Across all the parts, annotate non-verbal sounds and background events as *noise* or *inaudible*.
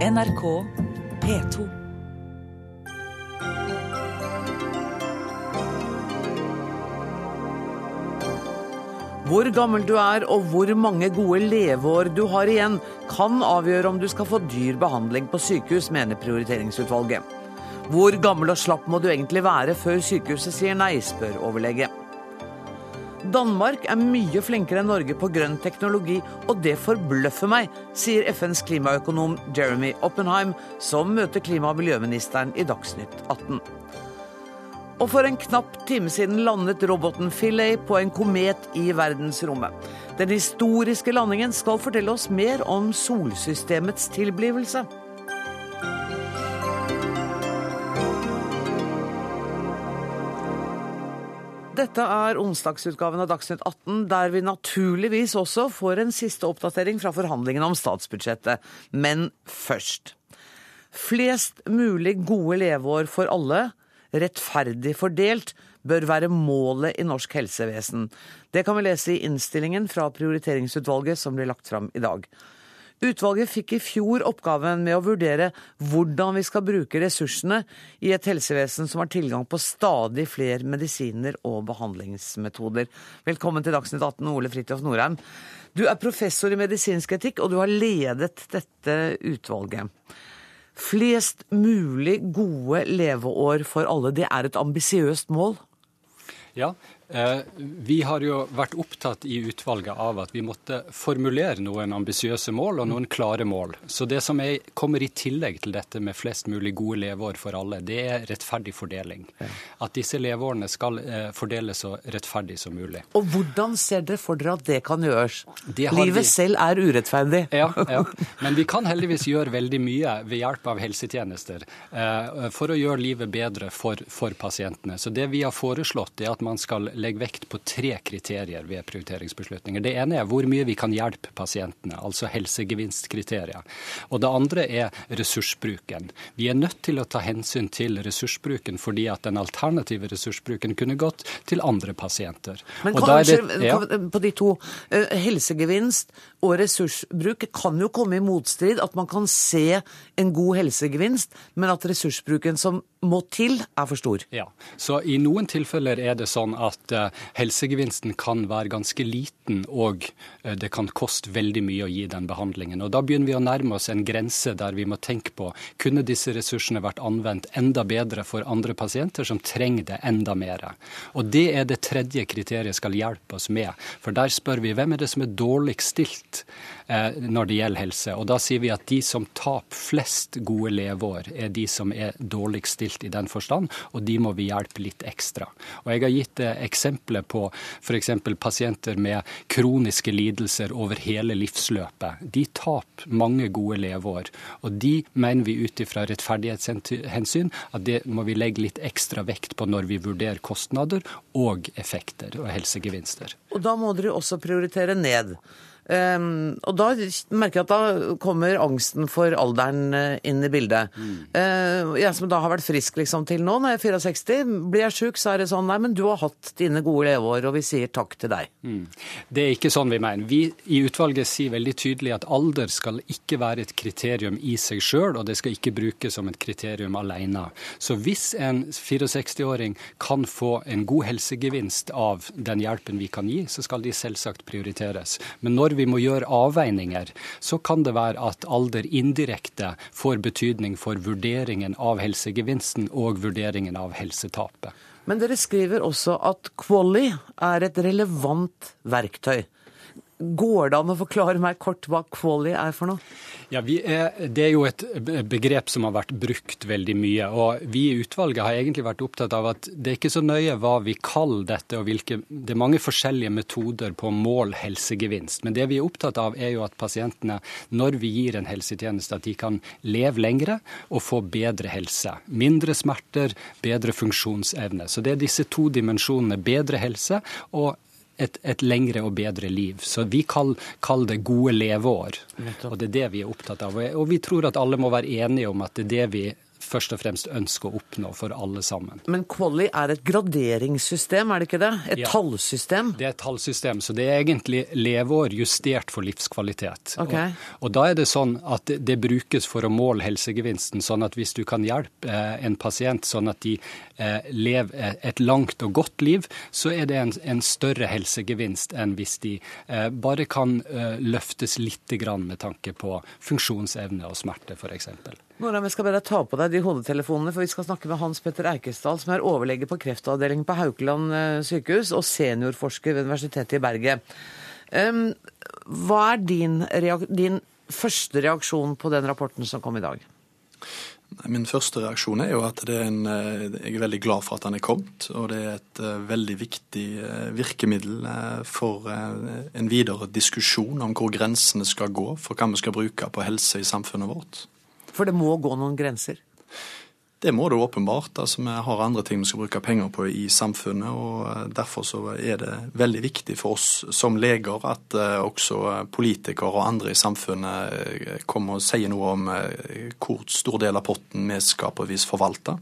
NRK P2. Hvor gammel du er og hvor mange gode leveår du har igjen, kan avgjøre om du skal få dyr behandling på sykehus, mener prioriteringsutvalget. Hvor gammel og slapp må du egentlig være før sykehuset sier nei, spør overlege. Danmark er mye flinkere enn Norge på grønn teknologi, og det forbløffer meg, sier FNs klimaøkonom Jeremy Oppenheim, som møter klima- og miljøministeren i Dagsnytt 18. Og for en knapp time siden landet roboten Philae på en komet i verdensrommet. Den historiske landingen skal fortelle oss mer om solsystemets tilblivelse. Dette er onsdagsutgaven av Dagsnytt 18, der vi naturligvis også får en siste oppdatering fra forhandlingene om statsbudsjettet. Men først. Flest mulig gode leveår for alle, rettferdig fordelt, bør være målet i norsk helsevesen. Det kan vi lese i innstillingen fra prioriteringsutvalget som blir lagt fram i dag. Utvalget fikk i fjor oppgaven med å vurdere hvordan vi skal bruke ressursene i et helsevesen som har tilgang på stadig flere medisiner og behandlingsmetoder. Velkommen til Dagsnytt 18, Ole Fridtjof Norheim. Du er professor i medisinsk etikk, og du har ledet dette utvalget. Flest mulig gode leveår for alle, det er et ambisiøst mål? Ja, vi har jo vært opptatt i utvalget av at vi måtte formulere noen ambisiøse mål og noen klare mål. Så det som er, kommer i tillegg til dette med flest mulig gode leveår for alle, det er rettferdig fordeling. At disse leveårene skal eh, fordeles så rettferdig som mulig. Og hvordan ser dere for dere at det kan gjøres? Det Livet vi... selv er urettferdig. Ja, ja, *laughs* men vi kan heldigvis gjøre veldig mye ved hjelp av helsetjenester eh, for å gjøre livet bedre for, for pasientene. Så det vi har foreslått, er at man skal legger vekt på tre kriterier ved prioriteringsbeslutninger. Det ene er hvor mye vi kan hjelpe pasientene, altså helsegevinstkriterier. Og det andre er ressursbruken. Vi er nødt til å ta hensyn til ressursbruken fordi at den alternative ressursbruken kunne gått til andre pasienter. Men kanskje, det, ja. på de to, eh, helsegevinst og ressursbruk kan jo komme i motstrid. At man kan se en god helsegevinst, men at ressursbruken som må til, er for stor. Ja, så I noen tilfeller er det sånn at uh, helsegevinsten kan være ganske liten, og uh, det kan koste veldig mye å gi den behandlingen. Og Da begynner vi å nærme oss en grense der vi må tenke på kunne disse ressursene vært anvendt enda bedre for andre pasienter som trenger det enda mer. Og Det er det tredje kriteriet skal hjelpe oss med. For der spør vi hvem er det som er dårligst stilt når det gjelder helse. Og Da sier vi at de som taper flest gode leveår, er de som er dårligst stilt i den forstand, og de må vi hjelpe litt ekstra. Og Jeg har gitt eh, eksempler på f.eks. pasienter med kroniske lidelser over hele livsløpet. De taper mange gode leveår. Og de mener vi ut ifra rettferdighetshensyn at det må vi legge litt ekstra vekt på når vi vurderer kostnader og effekter og helsegevinster. Og da må dere også prioritere ned. Um, og da merker jeg at da kommer angsten for alderen eh, inn i bildet. Mm. Uh, jeg som da har vært frisk liksom til nå, når jeg er 64, blir jeg sjuk, så er det sånn nei, men du har hatt dine gode leveår, og vi sier takk til deg. Mm. Det er ikke sånn vi mener. Vi i utvalget sier veldig tydelig at alder skal ikke være et kriterium i seg sjøl, og det skal ikke brukes som et kriterium alene. Så hvis en 64-åring kan få en god helsegevinst av den hjelpen vi kan gi, så skal de selvsagt prioriteres. Men når vi vi må gjøre avveininger, så kan det være at alder indirekte får betydning for vurderingen av helsegevinsten og vurderingen av helsetapet. Men dere skriver også at Quali er et relevant verktøy. Går det an å forklare meg kort hva quali er for noe? Ja, er, Det er jo et begrep som har vært brukt veldig mye. og Vi i utvalget har egentlig vært opptatt av at det er ikke så nøye hva vi kaller dette. og hvilke, Det er mange forskjellige metoder på å måle helsegevinst. Men det vi er opptatt av er jo at pasientene, når vi gir en helsetjeneste, at de kan leve lengre og få bedre helse. Mindre smerter, bedre funksjonsevne. Så det er disse to dimensjonene. Bedre helse og et, et, lengre og bedre liv. Så vi kaller kall det gode leveår. Og det er det vi er opptatt av. Og vi tror at alle må være enige om at det er det vi først og fremst ønsker å oppnå for alle sammen. Men Quali er et graderingssystem, er det ikke det? Et Ja. tallsystem? Det er et tallsystem, så det er egentlig leveår justert for livskvalitet. Okay. Og, og da er det sånn at det, det brukes for å måle helsegevinsten, sånn at hvis du kan hjelpe eh, en pasient sånn at de eh, lever et langt og godt liv, så er det en, en større helsegevinst enn hvis de eh, bare kan eh, løftes litt grann med tanke på funksjonsevne og smerte, f.eks. Nora, vi skal bare ta på deg de hodetelefonene, for vi skal snakke med Hans Petter Eikesdal, som er overlege på kreftavdelingen på Haukeland eh, sykehus og seniorforsker ved Universitetet i Bergen. Um, hva er din, din første reaksjon på den rapporten som kom i dag? Min første reaksjon er jo at er en, eh, jeg er veldig glad for at den er kommet. Og det er et eh, veldig viktig virkemiddel for en videre diskusjon om hvor grensene skal gå for hva vi skal bruke på helse i samfunnet vårt. For det må gå noen grenser? Det må det åpenbart. altså Vi har andre ting vi skal bruke penger på i samfunnet. og Derfor så er det veldig viktig for oss som leger at også politikere og andre i samfunnet kommer og sier noe om hvor stor del av potten vi skal på vis forvalte.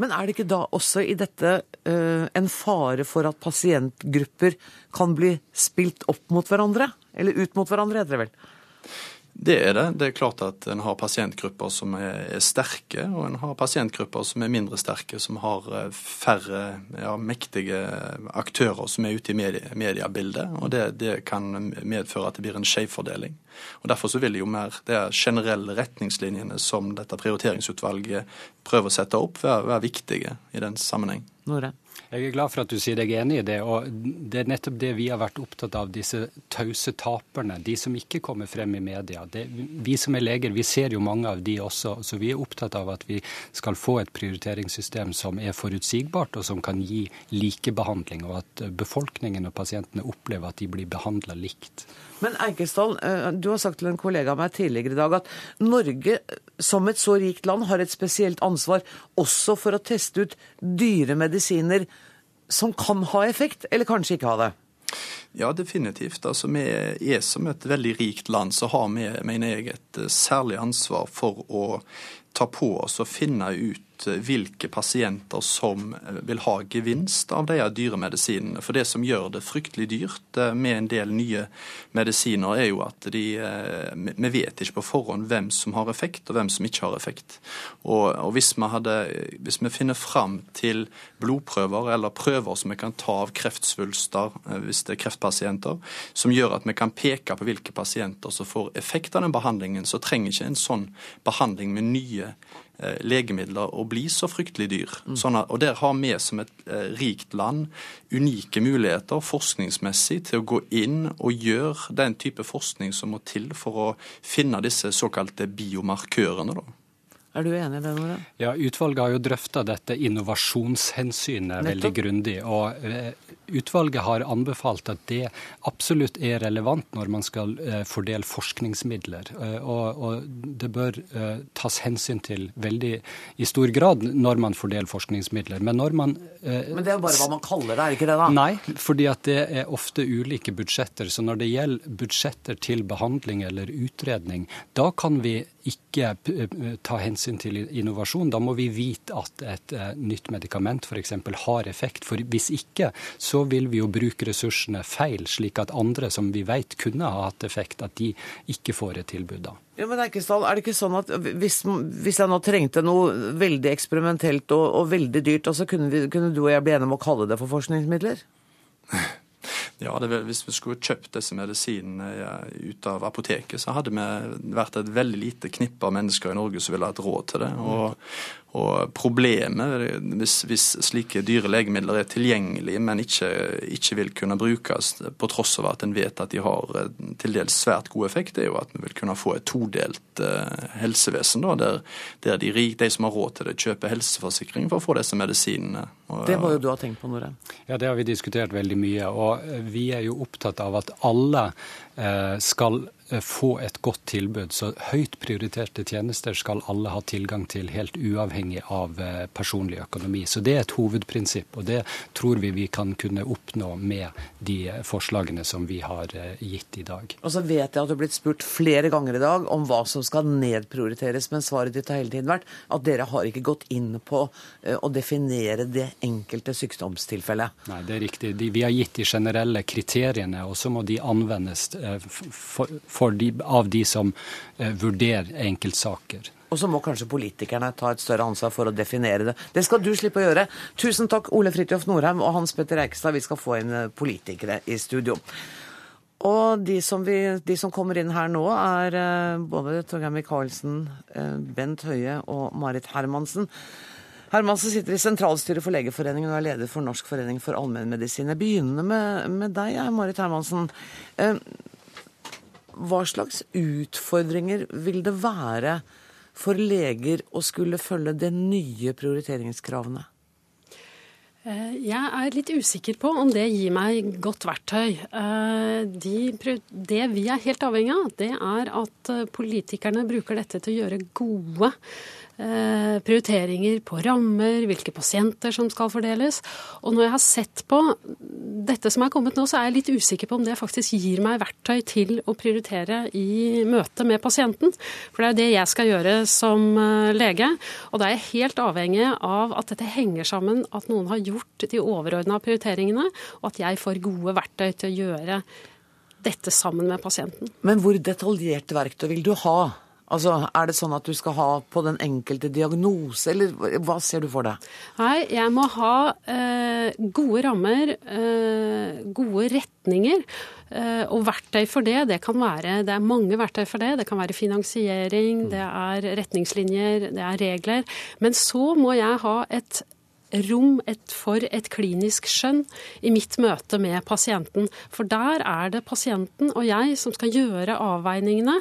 Men er det ikke da også i dette en fare for at pasientgrupper kan bli spilt opp mot hverandre? Eller ut mot hverandre, heter det vel? Det er det. Det er klart at en har pasientgrupper som er sterke, og en har pasientgrupper som er mindre sterke, som har færre ja, mektige aktører som er ute i medie, mediebildet. Og det, det, kan medføre at det blir en skjevfordeling. Og Derfor så vil jo mer de generelle retningslinjene som dette prioriteringsutvalget prøver å sette opp, være, være viktige i den sammenheng. Nore. Jeg er glad for at du sier deg enig i det. og Det er nettopp det vi har vært opptatt av, disse tause taperne. De som ikke kommer frem i media. Det, vi som er leger, vi ser jo mange av de også. Så vi er opptatt av at vi skal få et prioriteringssystem som er forutsigbart, og som kan gi likebehandling. Og at befolkningen og pasientene opplever at de blir behandla likt. Men Eikesdal, du har sagt til en kollega av meg tidligere i dag at Norge som et så rikt land har et spesielt ansvar også for å teste ut dyre medisiner som kan ha effekt, eller kanskje ikke ha det? Ja, definitivt. Altså, Vi er som et veldig rikt land, så har vi, mener jeg, et særlig ansvar for å ta på oss og finne ut hvilke pasienter som vil ha gevinst av de dyre medisinene. For det som gjør det fryktelig dyrt med en del nye medisiner, er jo at de, vi vet ikke på forhånd hvem som har effekt, og hvem som ikke har effekt. Og, og hvis, vi hadde, hvis, vi finner fram til blodprøver eller prøver som vi kan ta av kreftsvulster hvis det er kreftpasienter, som gjør at vi kan peke på hvilke pasienter som får effekt av den behandlingen, så trenger ikke en sånn behandling med nye legemidler å bli så fryktelig dyr. Sånn at, og Der har vi som et eh, rikt land unike muligheter forskningsmessig til å gå inn og gjøre den type forskning som må til for å finne disse såkalte biomarkørene. da. Er du enig i det, Nora? Ja, Utvalget har jo drøfta dette innovasjonshensynet veldig grundig. og eh, Utvalget har anbefalt at det absolutt er relevant når man skal eh, fordele forskningsmidler. Eh, og, og, det bør eh, tas hensyn til veldig i stor grad når man fordeler forskningsmidler. Men når man Men det er jo bare hva man kaller det, er det ikke det da? Nei, fordi at det er ofte ulike budsjetter. Så når det gjelder budsjetter til behandling eller utredning, da kan vi ikke ta hensyn til innovasjon. Da må vi vite at et nytt medikament f.eks. har effekt. For hvis ikke, så vil vi jo bruke ressursene feil, slik at andre som vi vet kunne ha hatt effekt, at de ikke får et tilbud da. Ja, men Eikesdal, er det ikke sånn at hvis, hvis jeg nå trengte noe veldig eksperimentelt og, og veldig dyrt, så kunne, kunne du og jeg bli enige om å kalle det for forskningsmidler? *laughs* Ja, det, Hvis vi skulle kjøpt disse medisinene ut av apoteket, så hadde vi vært et veldig lite knippe av mennesker i Norge som ville hatt råd til det. Og, og problemet, hvis, hvis, slike dyre legemidler er tilgjengelige, men ikke, ikke, vil kunne brukes på tross av at en vet at de har til dels svært god effekt, er jo at vi vil kunne få et todelt uh, helsevesen, da, der, der de, rik, de, som har råd til det, kjøper helseforsikring for å få disse medisinene. Og, det må jo du ha tenkt på, Nore? Ja, det har vi diskutert veldig mye. og vi er jo opptatt av at alle eh, skal eh, få et godt tilbud. Så høyt prioriterte tjenester skal alle ha tilgang til, helt uavhengig av eh, personlig økonomi. Så det er et hovedprinsipp, og det tror vi vi kan kunne oppnå med de forslagene som vi har gitt i dag. Og så vet jeg at du har blitt spurt flere ganger i dag om hva som skal nedprioriteres, men svaret ditt har hele tiden vært at dere har ikke gått inn på å definere det enkelte sykdomstilfellet. Nei, det er riktig. Vi har gitt de generelle kriteriene, og så må de anvendes eh, for, for de, av de som eh, vurderer enkeltsaker. Og så må kanskje politikerne ta et større ansvar for å definere det. Det skal du slippe å gjøre. Tusen takk, Ole Fridtjof Norheim og Hans Petter Eikestad. Vi skal få inn eh, politikere i studio. Og de som, vi, de som kommer inn her nå, er både Torgeir Micaelsen, Bent Høie og Marit Hermansen. Hermansen sitter i sentralstyret for Legeforeningen og er leder for Norsk forening for allmennmedisin. Jeg begynner med, med deg, Marit Hermansen. Eh, hva slags utfordringer vil det være for leger å skulle følge de nye prioriteringskravene? Eh, jeg er litt usikker på om det gir meg godt verktøy. Eh, de, det vi er helt avhengig av, det er at politikerne bruker dette til å gjøre gode Eh, prioriteringer på rammer, hvilke pasienter som skal fordeles. Og når jeg har sett på dette som er kommet nå, så er jeg litt usikker på om det faktisk gir meg verktøy til å prioritere i møte med pasienten. For det er jo det jeg skal gjøre som eh, lege. Og da er jeg helt avhengig av at dette henger sammen, at noen har gjort de overordna prioriteringene, og at jeg får gode verktøy til å gjøre dette sammen med pasienten. Men hvor detaljerte verktøy vil du ha? Altså, Er det sånn at du skal ha på den enkelte diagnose, eller hva ser du for deg? Nei, jeg må ha eh, gode rammer, eh, gode retninger. Eh, og verktøy for det, det kan være Det er mange verktøy for det. Det kan være finansiering, det er retningslinjer, det er regler. Men så må jeg ha et rom et, for et klinisk skjønn i mitt møte med pasienten. For der er det pasienten og jeg som skal gjøre avveiningene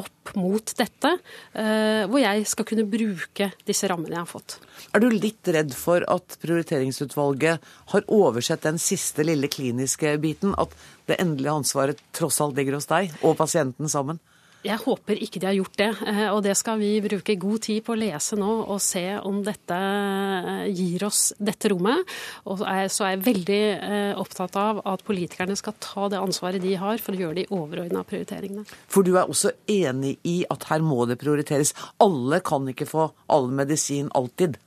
opp mot dette, eh, hvor jeg skal kunne bruke disse rammene jeg har fått. Er du litt redd for at prioriteringsutvalget har oversett den siste lille kliniske biten? At det endelige ansvaret tross alt ligger hos deg og pasienten sammen? Jeg håper ikke de har gjort det. Eh, og det skal vi bruke god tid på å lese nå og se om dette eh, gir oss dette rommet. Og så er jeg veldig eh, opptatt av at politikerne skal ta det ansvaret de har for å gjøre de overordna prioriteringene. For du er også enig i at her må det prioriteres. Alle kan ikke få all medisin alltid.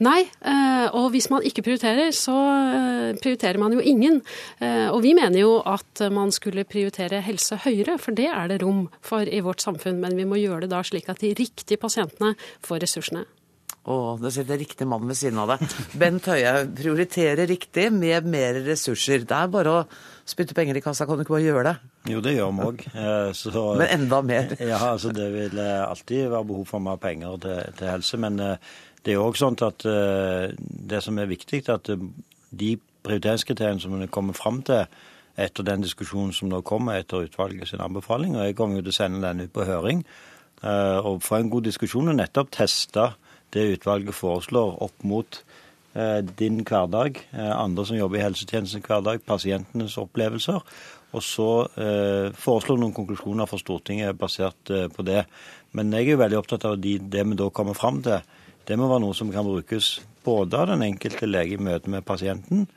Nei, eh, og hvis man ikke prioriterer, så eh, prioriterer man jo ingen. Eh, og vi mener jo at man skulle prioritere helse høyere, for det er det rom for i vårt samfunn. Men vi må gjøre det da slik at de riktige pasientene får ressursene. Å, det sitter riktig mann ved siden av deg. Bent Høie, prioritere riktig med mer ressurser. Det er bare å spytte penger i kassa, kan du ikke bare gjøre det? Jo, det gjør vi òg. Men enda mer? Ja, altså det vil alltid være behov for mer penger til, til helse. men det er òg sånn at eh, det som er viktig, er at eh, de prioriteringskriteriene som en kommer fram til etter den diskusjonen som nå kommer etter utvalget sin anbefaling, og jeg kommer jo til å sende den ut på høring, eh, og få en god diskusjon og nettopp teste det utvalget foreslår opp mot din hverdag, andre som jobber i helsetjenesten hverdag, pasientenes opplevelser. Og så eh, foreslå noen konklusjoner for Stortinget basert eh, på det. Men jeg er jo veldig opptatt av de, det vi da kommer fram til det må være noe som kan brukes både av den enkelte lege i møte med pasienten,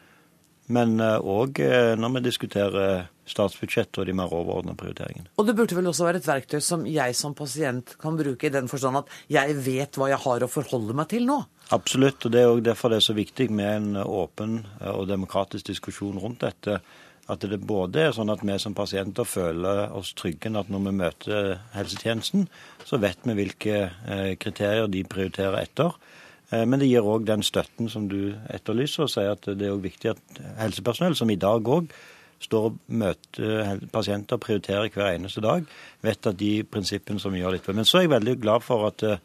men òg eh, eh, når vi diskuterer statsbudsjettet og de mer overordnede prioriteringene. Og det burde vel også være et verktøy som jeg som pasient kan bruke, i den forstand at jeg vet hva jeg har å forholde meg til nå? Absolutt, og det er òg derfor det er så viktig med en åpen eh, og demokratisk diskusjon rundt dette. At det både er sånn at vi som pasienter føler oss trygge at når vi møter helsetjenesten, så vet vi hvilke eh, kriterier de prioriterer etter. Eh, men det gir òg den støtten som du etterlyser, og sier at det er viktig at helsepersonell, som i dag òg står og møter pasienter, og prioriterer hver eneste dag, vet at de prinsippene som vi gjør litt på. Men så er jeg veldig glad for at eh,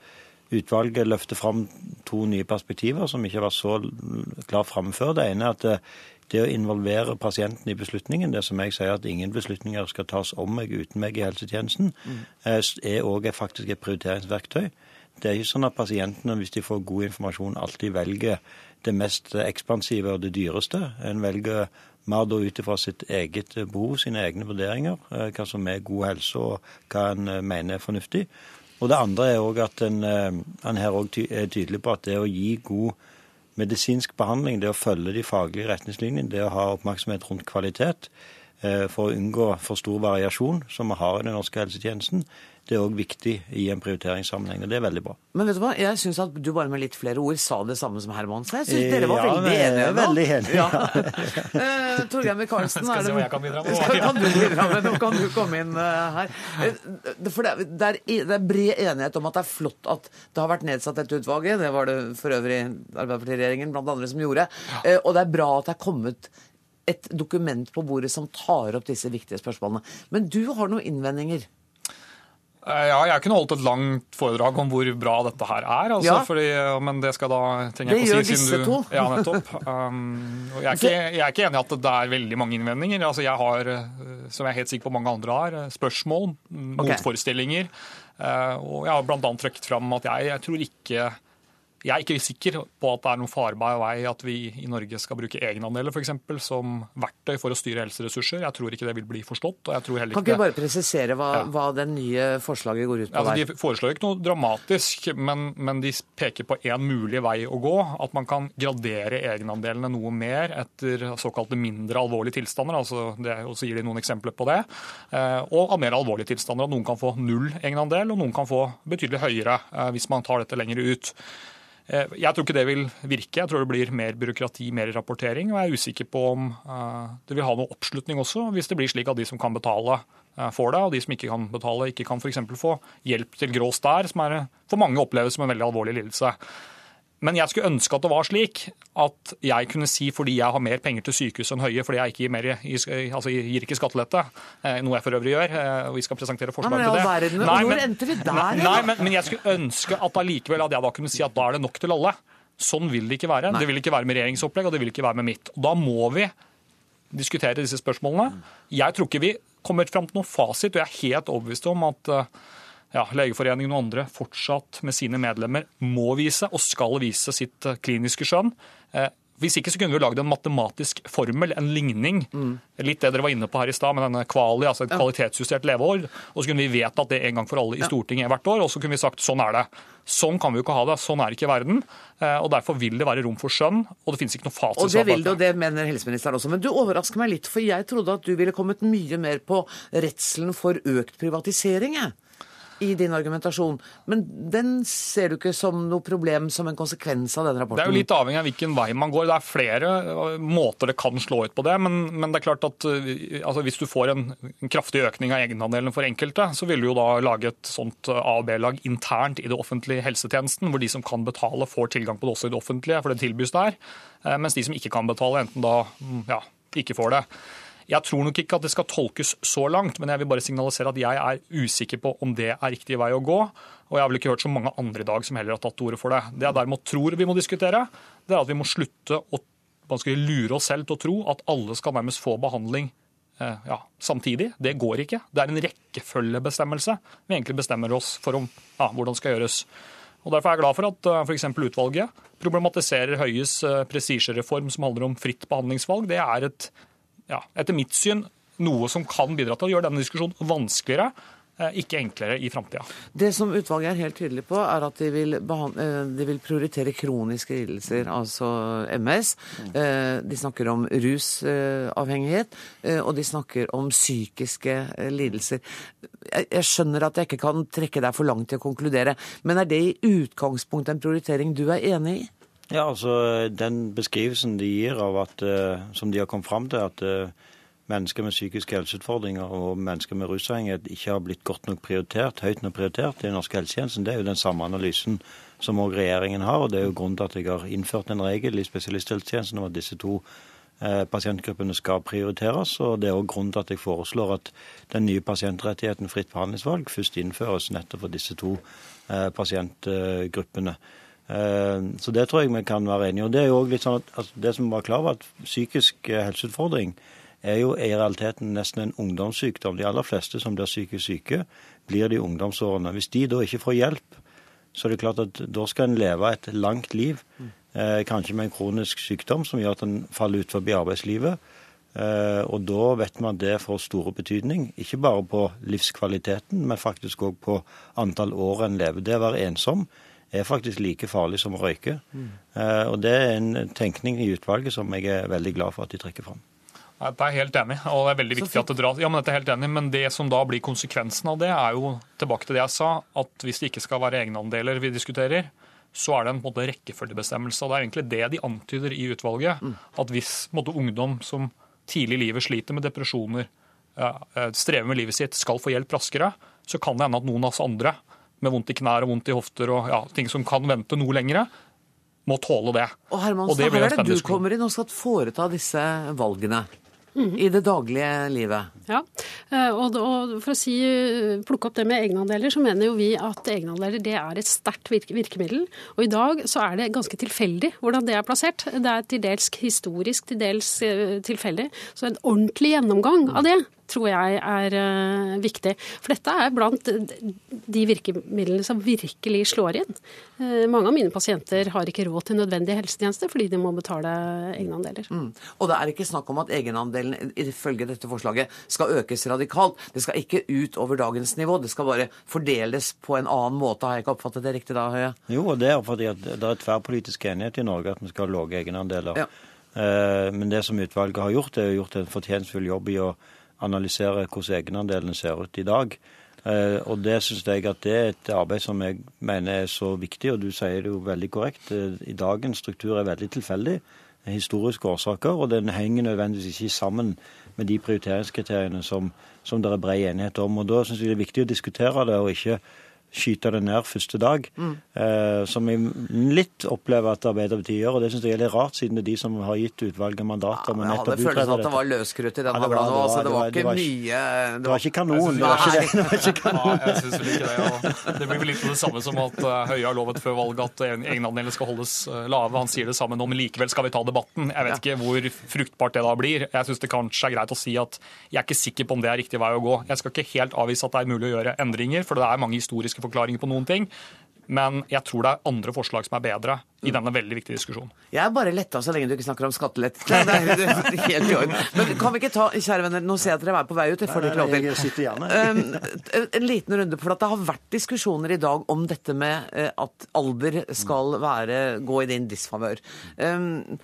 utvalget løfter fram to nye perspektiver som ikke var så klart framme før. Det ene er at det å involvere pasienten i beslutningen, det som jeg sier at ingen beslutninger skal tas om meg uten meg i helsetjenesten, mm. er òg faktisk et prioriteringsverktøy. Det er ikke sånn at pasientene, hvis de får god informasjon, alltid velger det mest ekspansive og det dyreste. En velger mer da ut ifra sitt eget behov, sine egne vurderinger, hva som er god helse og hva en mener er fornuftig. Og det andre er òg at en, en her òg er tydelig på at det å gi god medisinsk behandling, det å følge de faglige retningslinjene, det å ha oppmerksomhet rundt kvalitet for å unngå for stor variasjon, som vi har i den norske helsetjenesten, det er òg viktig i en prioriteringssammenheng, og det er veldig bra. Men vet du hva, jeg syns at du bare med litt flere ord sa det samme som Herman. Så jeg syns dere var ja, veldig enige nå. Veldig enige. Ja. uh, *laughs* *laughs* Torgeir Micaelsen, skal se hva jeg kan bidra med. Skal, kan du bidra med? Nå kan du komme inn uh, her. Uh, for det, det, er, det, er, bred enighet om at det er flott at det har vært nedsatt dette utvalget. Det var det for øvrig Arbeiderpartiregjeringen blant andre som gjorde. og det er bra at det er kommet et dokument på bordet som tar opp disse viktige spørsmålene. Men du har noen innvendinger? Eh, ja, jeg kunne holdt et langt foredrag om hvor bra dette her er. Altså, ja. fordi, men det skal da trenger jeg ikke å si. Det gjør disse to. Ja, nettopp. Um, jeg, er ikke, jeg, er ikke, enig i at det er veldig mange innvendinger. Altså, jeg har, eh, som jeg er helt sikker på mange andre har, spørsmål, okay. motforestillinger. Uh, og jeg har bl.a. trukket fram at jeg, jeg tror ikke jeg er ikke sikker på at det er noen farbar vei at vi i Norge skal bruke egenandeler for eksempel, som verktøy for å styre helseressurser. Jeg tror ikke det vil bli forstått. og jeg tror. Kan ikke du bare presisere hva, ja. hva det nye forslaget går ut på? Altså, de foreslår ikke noe dramatisk, men, men de peker på én mulig vei å gå. At man kan gradere egenandelene noe mer etter såkalte mindre alvorlige tilstander. altså det, og så gir de noen eksempler på det. Eh, og av mer alvorlige tilstander. At noen kan få null egenandel, og noen kan få betydelig høyere eh, hvis man tar dette lenger ut. Eh, jeg tror ikke det vil virke. Jeg tror det blir mer byråkrati, mer rapportering. Og jeg er usikker på om eh, det vil ha noe oppslutning også, hvis det blir slik at de som kan betale, eh, får det, og de som ikke kan betale, ikke kan f.eks. få hjelp til grå stær, som er, for mange oppleves som en veldig alvorlig lidelse. Men jeg skulle ønske at det var slik at jeg kunne si fordi jeg har mer penger til sykehus enn Høie, fordi jeg ikke gir, mer, altså gir ikke skattelette, eh, noe jeg for øvrig gjør, og vi skal presentere forslag til det. Verden, nei, men, endte vi der? Nei, men, men, jeg skulle ønske at allikevel at jeg da kunne si at da er det nok til alle. Sånn vil det ikke være. Nei. Det vil ikke være med regjeringsopplegg, og det vil ikke være med mitt. Og da må vi diskutere disse spørsmålene. Jeg tror ikke vi kommer fram til noen fasit, og jeg er helt overbevist om at ja, Legeforeningen og andre fortsatt med sine medlemmer må vise og skal vise sitt eh, kliniske skjønn. Eh, hvis ikke så kunne vi lagd en matematisk formel, en ligning. Mm. Litt det dere var inne på her i stad, med denne kvali, altså et kvalitetsjustert leveår. Og så kunne vi vedtatt det en gang for alle i Stortinget hvert år, og så kunne vi sagt sånn er det. Sånn kan vi jo ikke ha det. Sånn er ikke verden. Eh, og Derfor vil det være rom for skjønn, og det finnes ikke noe fasit. Og det vil det, og det mener helseministeren også. Men du overrasker meg litt, for jeg trodde at du ville kommet mye mer på redselen for økt privatisering. Jeg i din argumentasjon. Men den ser du ikke som noe problem som en konsekvens av den rapporten? Det er jo litt avhengig av hvilken vei man går. Det er flere øh, måter det kan slå ut på det. Men, men det er klart at øh, altså, hvis du får en, kraftig økning av egenandelen for enkelte, så vil du jo da lage et sånt øh, A- og B-lag internt i det offentlige helsetjenesten, hvor de som kan betale, får tilgang på det også i det offentlige, for det tilbys der. Mens de som ikke kan betale, enten da mm, ja, ikke får det. Jeg tror nok ikke at det skal tolkes så langt, men jeg vil bare signalisere at jeg er usikker på om det er riktig vei å gå. Og jeg har vel ikke hørt så mange andre i dag som heller har tatt til orde for det. Det jeg derimot tror vi må diskutere, det er at vi må slutte å lure oss selv til å tro at alle skal nærmest få behandling eh, ja, samtidig. Det går ikke. Det er en rekkefølgebestemmelse. Vi egentlig bestemmer oss for om, ja, hvordan skal gjøres. Og Derfor er jeg glad for at uh, f.eks. utvalget problematiserer Høies uh, prestisjereform som handler om fritt behandlingsvalg. Det er et ja, etter mitt syn noe som kan bidra til å gjøre denne diskusjonen vanskeligere eh, ikke enklere i framtida. Det som utvalget er helt tydelig på, er at de vil, eh, de vil prioritere kroniske lidelser, altså MS. Eh, de snakker om rusavhengighet, og de snakker om psykiske lidelser. Jeg skjønner at jeg ikke kan trekke deg for langt til å konkludere, men er det i utgangspunktet en prioritering du er enig i? Ja, altså Den beskrivelsen de gir av at, uh, som de har kommet fram til, at uh, mennesker med psykiske helseutfordringer og mennesker med rusavhengighet ikke har blitt godt nok prioritert, høyt nok prioritert i den norske helsetjenesten, det er jo den samme analysen som òg regjeringen har. og Det er jo grunnen til at jeg har innført en regel i spesialisthelsetjenesten om at disse to uh, pasientgruppene skal prioriteres. og Det er òg grunnen til at jeg foreslår at den nye pasientrettigheten fritt behandlingsvalg først innføres nettopp for disse to pasientgruppene. Eh, så det tror jeg vi kan være enige om. Det er jo også litt sånn at altså, det som var klar var at psykisk eh, helseutfordring er jo i realiteten nesten en ungdomssykdom. De aller fleste som blir psykisk syke, blir det i ungdomsårene. Hvis de da ikke får hjelp, så er det klart at da skal en leve et langt liv. Eh, kanskje med en kronisk sykdom som gjør at en faller ut forbi arbeidslivet. Eh, og da vet man at det får store betydning, ikke bare på livskvaliteten, men faktisk òg på antall år en lever. Det å være ensom er faktisk like farlig som å røyke. Mm. Og det er en tenkning i utvalget som jeg er veldig glad for at de trekker fram. Det er helt enig, og det er veldig viktig at det dras. Ja, men dette er helt enig, men det som da blir konsekvensen av det, er jo tilbake til det jeg sa, at hvis det ikke skal være egenandeler vi diskuterer, så er det en, en måte, rekkefølgebestemmelse. og Det er egentlig det de antyder i utvalget. Mm. At hvis måte, ungdom som tidlig i livet sliter med depresjoner, eh, strever med livet sitt, skal få hjelp raskere, så kan det hende at noen av oss andre med vondt i knær og vondt i hofter og ja, ting som kan vente noe lengre, må tåle det. Og Hermansen, og her er det du kommer inn og skal foreta disse valgene i det daglige livet. Ja, eh, og, for å si, plukke opp det med egenandeler, så mener jo vi at egenandeler det er et sterkt virkemiddel. Og i dag så er det ganske tilfeldig hvordan det er plassert. Det er til dels historisk, til dels eh, tilfeldig. Så en ordentlig gjennomgang av det tror jeg er uh, viktig. For dette er blant de virkemidlene som virkelig slår inn. Uh, mange av mine pasienter har ikke råd til nødvendige helsetjenester fordi de må betale egenandeler. Mm. Og det er ikke snakk om at egenandelen ifølge dette forslaget skal økes radikalt. Det skal ikke ut over dagens nivå, det skal bare fordeles på en annen måte. Har jeg ikke oppfattet det riktig da, Høie? Jo, og det er fordi at det er tverrpolitisk enighet i Norge at vi skal ha lave egenandeler. Ja. Uh, men det som utvalget har gjort, er gjort en fortjenstfull jobb i å analysere hvordan egenandelene ser ut i dag. Eh, og det syns jeg at det er et arbeid som jeg mener er så viktig, og du sier det jo veldig korrekt. Eh, I dagens struktur er veldig tilfeldig. Historiske årsaker, og den henger nødvendigvis ikke sammen med de prioriteringskriteriene som, som det er bred enighet om. Og Da syns jeg det er viktig å diskutere det, og ikke skyte det ned første dag. Mm. Eh, som jeg litt opplever at Arbeiderpartiet gjør. Og det syns jeg er litt rart, siden det er de som har gitt utvalget mandater. Ja, jeg hadde følelsen at det var løskrutt i den ja, det, Altså, det, var, det, var, ikke mye Det var ikke kanon. Det var ikke det. *laughs* Var ikke kanon. Ja, jeg syns vel ikke det. Og det blir vel litt det samme som at uh, Høie har lovet før valget at egenandelen skal holdes uh, lave. Han sier det samme nå, men likevel skal vi ta debatten. Jeg vet ja. ikke hvor fruktbart det da blir. Jeg syns det kanskje er greit å si at jeg er ikke sikker på om det er riktig vei å gå. Jeg skal ikke helt avvise at det er mulig å gjøre endringer, for det er mange historiske logiske forklaringer på noen ting. Men jeg tror det er andre forslag som er bedre i denne veldig viktige diskusjonen. Jeg er bare letta så lenge du ikke snakker om skattelett. helt i orden. Men kan vi ikke ta, kjære venner, nå ser jeg at dere er på vei ut. Jeg får dere ikke lov til. Um, en liten runde, for det har vært diskusjoner i dag om dette med eh, at alder skal være, gå i din disfavør. Um,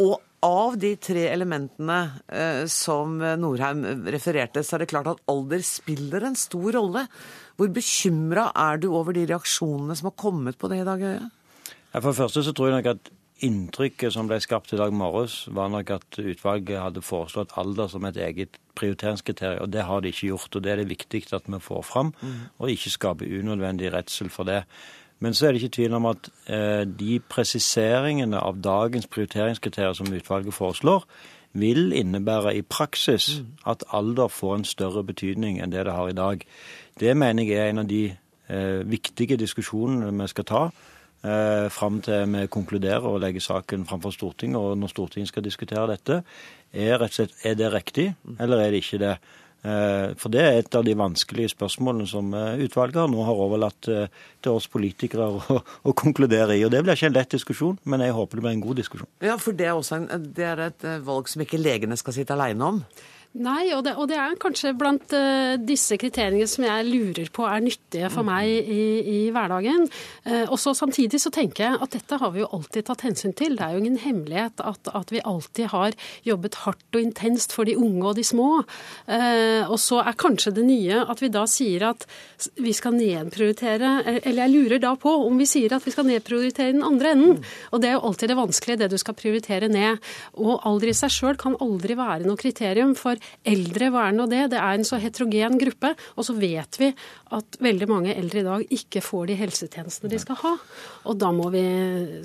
og av de tre elementene eh, som Norheim refererte, så er det klart at alder spiller en stor rolle. Hvor bekymra er du over de reaksjonene som har kommet på det i dag, Øye? For det første så tror jeg nok at inntrykket som ble skapt i dag morges, var nok at utvalget hadde foreslått alder som et eget prioriteringskriterium. Og det har de ikke gjort. Og det er det viktig at vi får fram, mm. og ikke skaper unødvendig redsel for det. Men så er det ikke tvil om at eh, de presiseringene av dagens prioriteringskriterier som utvalget foreslår, vil innebære i praksis mm. at alder får en større betydning enn det det har i dag. Det mener jeg er en av de eh, viktige diskusjonene vi skal ta eh, fram til vi konkluderer og legger saken framfor Stortinget. Og når Stortinget skal diskutere dette, er, slett, er det riktig, eller er det ikke det? Eh, for det er et av de vanskelige spørsmålene som eh, utvalget nå har overlatt eh, til oss politikere å, å, konkludere i. Og Det blir ikke en lett diskusjon, men jeg håper det blir en god diskusjon. Ja, For det er, også en, det er et valg som ikke legene skal sitte alene om? Nei, og det, og det, er kanskje blant uh, disse kriteriene som jeg lurer på er nyttige for meg i, i hverdagen. Uh, og så Samtidig så tenker jeg at dette har vi jo alltid tatt hensyn til. Det er jo ingen hemmelighet at, at vi alltid har jobbet hardt og intenst for de unge og de små. Uh, og så er kanskje det nye at vi da sier at vi skal nedprioritere Eller jeg lurer da på om vi sier at vi skal nedprioritere den andre enden. Og det er jo alltid det vanskelige, det du skal prioritere ned. Og alder i seg sjøl kan aldri være noe kriterium for eldre, hva er nå det? Det er en så heterogen gruppe. Og så vet vi at veldig mange eldre i dag ikke får de helsetjenestene de skal ha. Og da må vi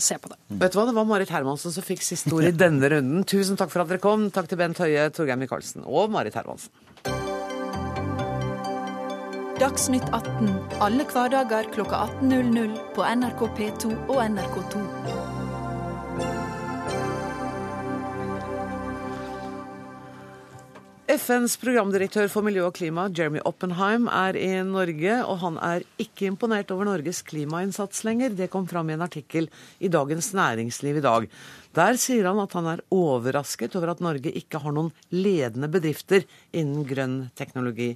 se på det. Vet du hva, Det var Marit Hermansen som fikk siste ord i denne runden. Tusen takk for at dere kom. Takk til Bent Høie, Torgeir Micaelsen og Marit Hermansen. Dagsnytt 18 alle hverdager kl 18.00 på NRK P2 og NRK2. FNs programdirektør for miljø og klima, Jeremy Oppenheim, er i Norge, og han er ikke imponert over Norges klimainnsats lenger. Det kom fram i en artikkel i Dagens Næringsliv i dag. Der sier han at han er overrasket over at Norge ikke har noen ledende bedrifter innen grønn teknologi.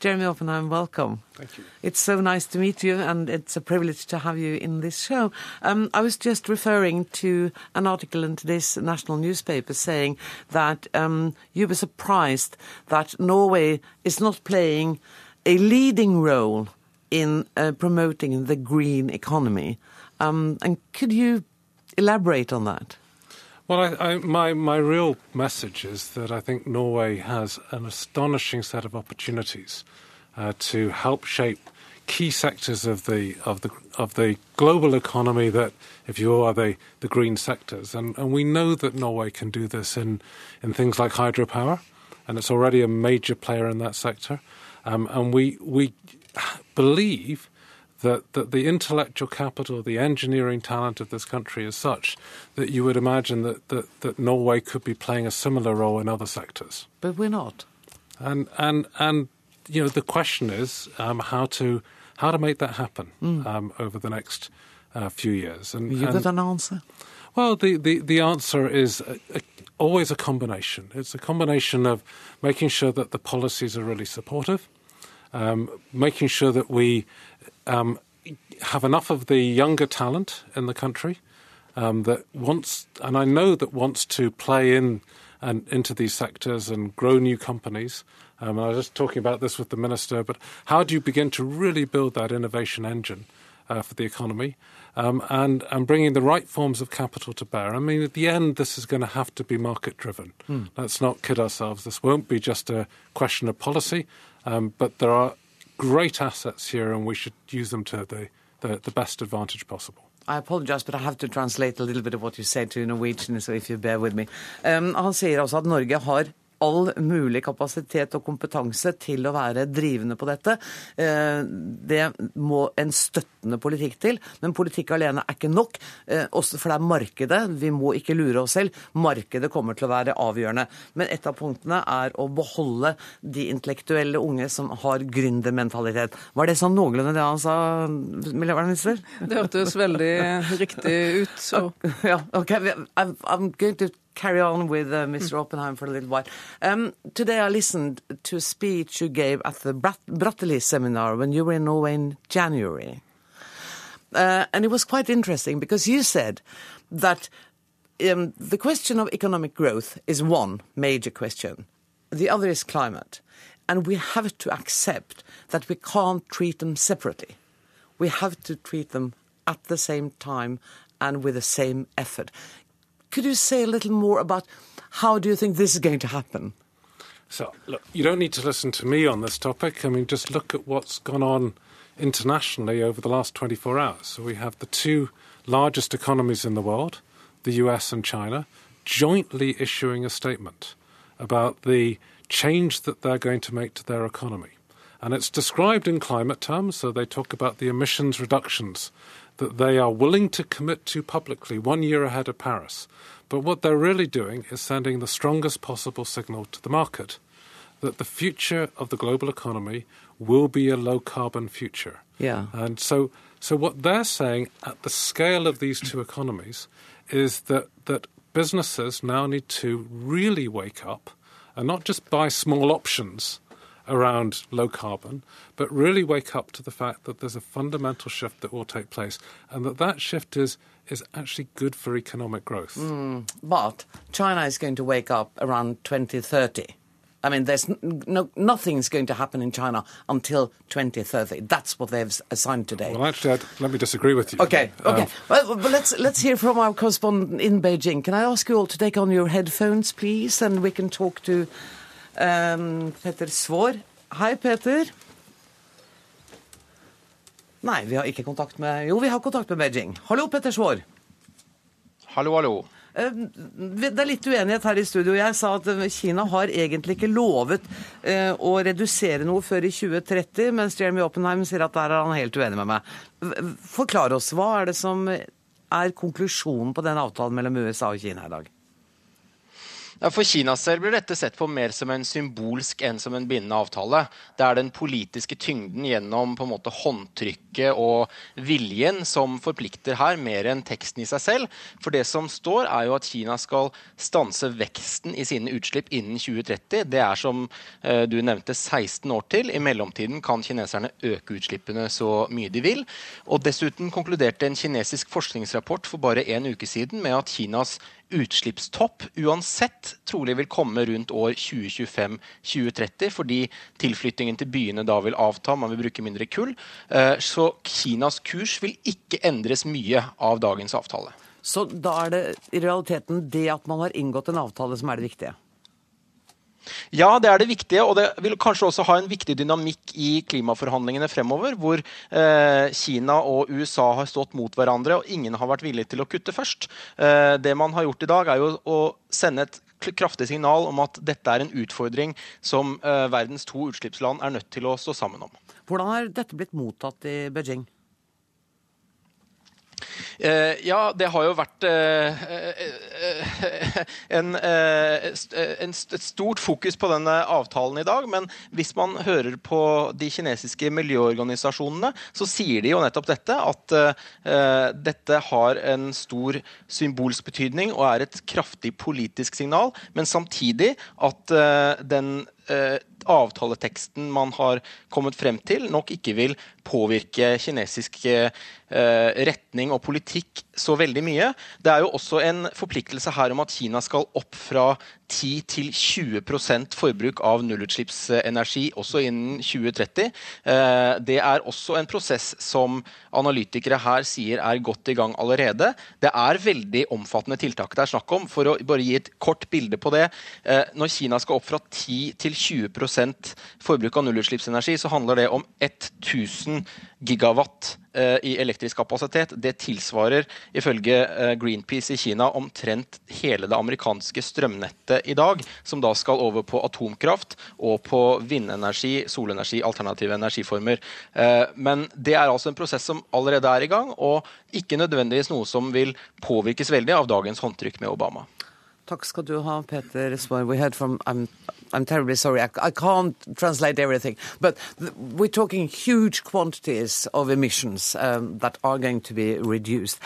Jeremy Oppenheim, welcome. Thank you. It's so nice to meet you, and it's a privilege to have you in this show. Um, I was just referring to an article in today's national newspaper saying that um, you were surprised that Norway is not playing a leading role in uh, promoting the green economy. Um, and could you elaborate on that? Well, I, I, my my real message is that I think Norway has an astonishing set of opportunities uh, to help shape key sectors of the of the of the global economy. That, if you are the the green sectors, and and we know that Norway can do this in in things like hydropower, and it's already a major player in that sector, um, and we we believe that, that the intellectual capital, the engineering talent of this country is such that you would imagine that, that, that Norway could be playing a similar role in other sectors. But we're not. And and and you know the question is um, how to how to make that happen um, over the next uh, few years. And, You and- got an answer? well, the, the, the answer is a, a, always a combination. It's a combination of making sure that the policies are really supportive, um, making sure that we um, have enough of the younger talent in the country um, that wants, and I know that wants to play in and into these sectors and grow new companies. Um, I was just talking about this with the minister, but how do you begin to really build that innovation engine uh, for the economy um, and, and bringing the right forms of capital to bear? I mean, at the end, this is going to have to be market driven. Let's not kid ourselves. This won't be just a question of policy, um, but there are great assets here, and we should use them to the, the, the best advantage possible. I to translate a little bit of what you said to Norwegian, so if you bear with me. Um, han sier altså at Norge har all mulig kapasitet og kompetanse til å være drivende på dette. Eh, Det må en støttende politikk til, men politikk alene er ikke nok. eh, også For det er markedet. Vi må ikke lure oss selv. Markedet kommer til å være avgjørende. Men et av punktene er å beholde de intellektuelle unge som har gründermentalitet. Var det sånn noenlunde det han sa, miljøvernminister? Det hørtes veldig riktig ut. Og *laughs* Ja, ok. I'm going to carry on with uh, Mr. Oppenheim for a little while. Um, today I listened to a speech you gave at the Brat- Bratteli seminar when you were in Norway in January. Uh, and it was quite interesting because you said that um, the question of economic growth is one major question. The other is climate. And we have to accept that we can't treat them separately. We have to treat them at the same time and with the same effort. Could you say a little more about how do you think this is going to happen? So, look, you don't need to listen to me on this topic. I mean, just look at what's gone on internationally over the last 24 hours. So, we have the two largest economies in the world, the US and China, jointly issuing a statement about the change that they're going to make to their economy. And it's described in climate terms, so they talk about the emissions reductions that they are willing to commit to publicly one year ahead of Paris. But what they're really doing is sending the strongest possible signal to the market that the future of the global economy will be a low carbon future. Yeah. And so, so what they're saying at the scale of these two economies is that, that businesses now need to really wake up and not just buy small options around low carbon, but really wake up to the fact that there's a fundamental shift that will take place and that that shift is, is actually good for economic growth. But China is going to wake up around 2030. I mean, there's no, nothing's going to happen in China until 2030. That's what they've assigned today. Well, actually, I'd, let me disagree with you. Okay, okay. Um, well, but let's let's hear from our correspondent in Beijing. Can I ask you all to take on your headphones, please, and we can talk to um, Peter Svår. Hei, Peter. Nei, vi har ikke kontakt med Jo, vi har kontakt med Beijing. Hallo, Petter Svår. Hallo, hallo. Eh, Det er litt uenighet her i studio. Jeg sa at eh, Kina har egentlig ikke lovet eh, å redusere noe før i 2030, mens Jeremy Oppenheim sier at der er han helt uenig med meg. Forklar oss, hva er det som er konklusjonen på den avtalen mellom USA og Kina i dag? For Kinas del blir dette sett på mer som en symbolsk enn som en bindende avtale. Det er den politiske tyngden gjennom på en måte håndtrykket og viljen som forplikter her, mer enn teksten i seg selv. For det som står, er jo at Kina skal stanse veksten i sine utslipp innen 2030. Det er som eh, du nevnte 16 år til. I mellomtiden kan kineserne øke utslippene så mye de vil. Og dessuten konkluderte en kinesisk forskningsrapport for bare en uke siden med at Kinas utslippstopp uansett trolig vil komme rundt år 2025-2030, fordi tilflyttingen til byene da vil avta, man vil bruke mindre kull. Eh, så Kinas kurs vil ikke endres mye av dagens avtale. Så da er det i realiteten det at man har inngått en avtale som er det viktige? Ja, det er det viktige, og det vil kanskje også ha en viktig dynamikk i klimaforhandlingene fremover, hvor eh, Kina og USA har stått mot hverandre, og ingen har vært villig til å kutte først. Eh, det man har gjort i dag, er jo å sende et kraftig signal om at dette er en utfordring som eh, verdens to utslippsland er nødt til å stå sammen om. Hvordan har dette blitt mottatt i Beijing? Uh, ja, det har jo vært en, en, et stort fokus på denne avtalen i dag. Men hvis man hører på de kinesiske miljøorganisasjonene, så sier de jo nettopp dette. At dette har en stor symbolsk betydning og er et kraftig politisk signal. Men samtidig at den avtaleteksten man har kommet frem til, nok ikke vil påvirke kinesisk eh, retning og politikk så veldig mye. Det er jo også en forpliktelse her om at Kina skal opp fra 10 til 20% forbruk av nullutslippsenergi også innen 2030. Eh, det er også en prosess som analytikere her sier er godt i gang allerede. Det er veldig omfattende tiltak det er snakk om. For å bare gi et kort bilde på det. Eh, når Kina skal opp fra 10 til 20% forbruk av nullutslippsenergi, så handler det om 1000 gigawatt eh, i elektrisk kapasitet. Det tilsvarer ifølge eh, Greenpeace i Kina omtrent hele det amerikanske strømnettet i dag, som da skal over på atomkraft og på vindenergi, solenergi, alternative energiformer. Eh, men det er altså en prosess som allerede er i gang, og ikke nødvendigvis noe som vil påvirkes veldig av dagens håndtrykk med Obama. Takk skal du ha, Peter Smoy. We heard from I'm, I'm terribly sorry, I, I can't translate everything, but we're talking huge quantities of emissions um, that are going to be reduced.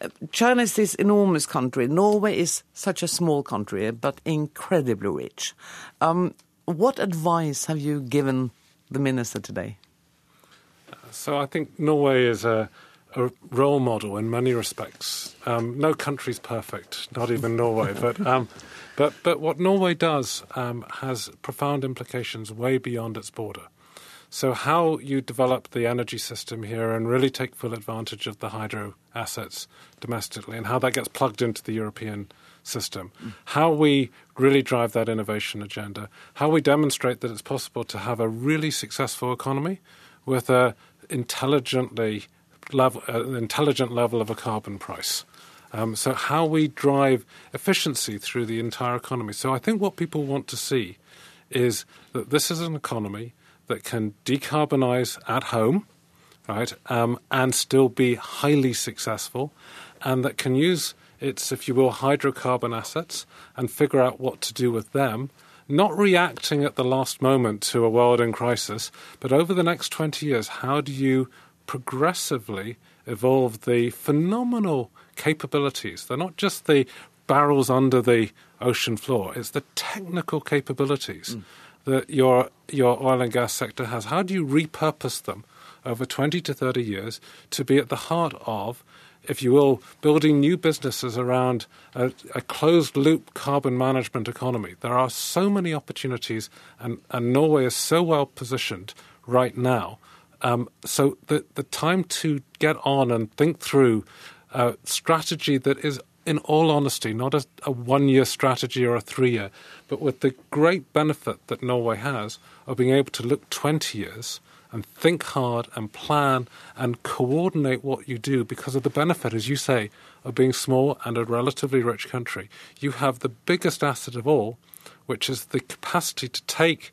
Uh, China is this enormous country. Norway is such a small country, but incredibly rich. Um, what advice have you given the minister today? So I think Norway is a a role model in many respects. Um, no country's perfect, not even Norway. *laughs* But um, but but what Norway does um, has profound implications way beyond its border. So how you develop the energy system here and really take full advantage of the hydro assets domestically, and how that gets plugged into the European system. Mm. How we really drive that innovation agenda. How we demonstrate that it's possible to have a really successful economy with a intelligently level, uh, an intelligent level of a carbon price. Um, so, how we drive efficiency through the entire economy. So, I think what people want to see is that this is an economy that can decarbonize at home, right, um, and still be highly successful, and that can use its, if you will, hydrocarbon assets and figure out what to do with them not reacting at the last moment to a world in crisis, but over the next 20 years, how do you progressively evolved the phenomenal capabilities. They're not just the barrels under the ocean floor, it's the technical capabilities mm. that your, your oil and gas sector has. How do you repurpose them over 20 to 30 years to be at the heart of if you will, building new businesses around a, a, closed loop carbon management economy. There are so many opportunities, and, and Norway is so well positioned right now um, so the the time to get on and think through a strategy that is, in all honesty, not a, a one year strategy or a three year, but with the great benefit that Norway has of being able to look 20 years and think hard and plan and coordinate what you do because of the benefit, as you say, of being small and a relatively rich country. You have the biggest asset of all, which is the capacity to take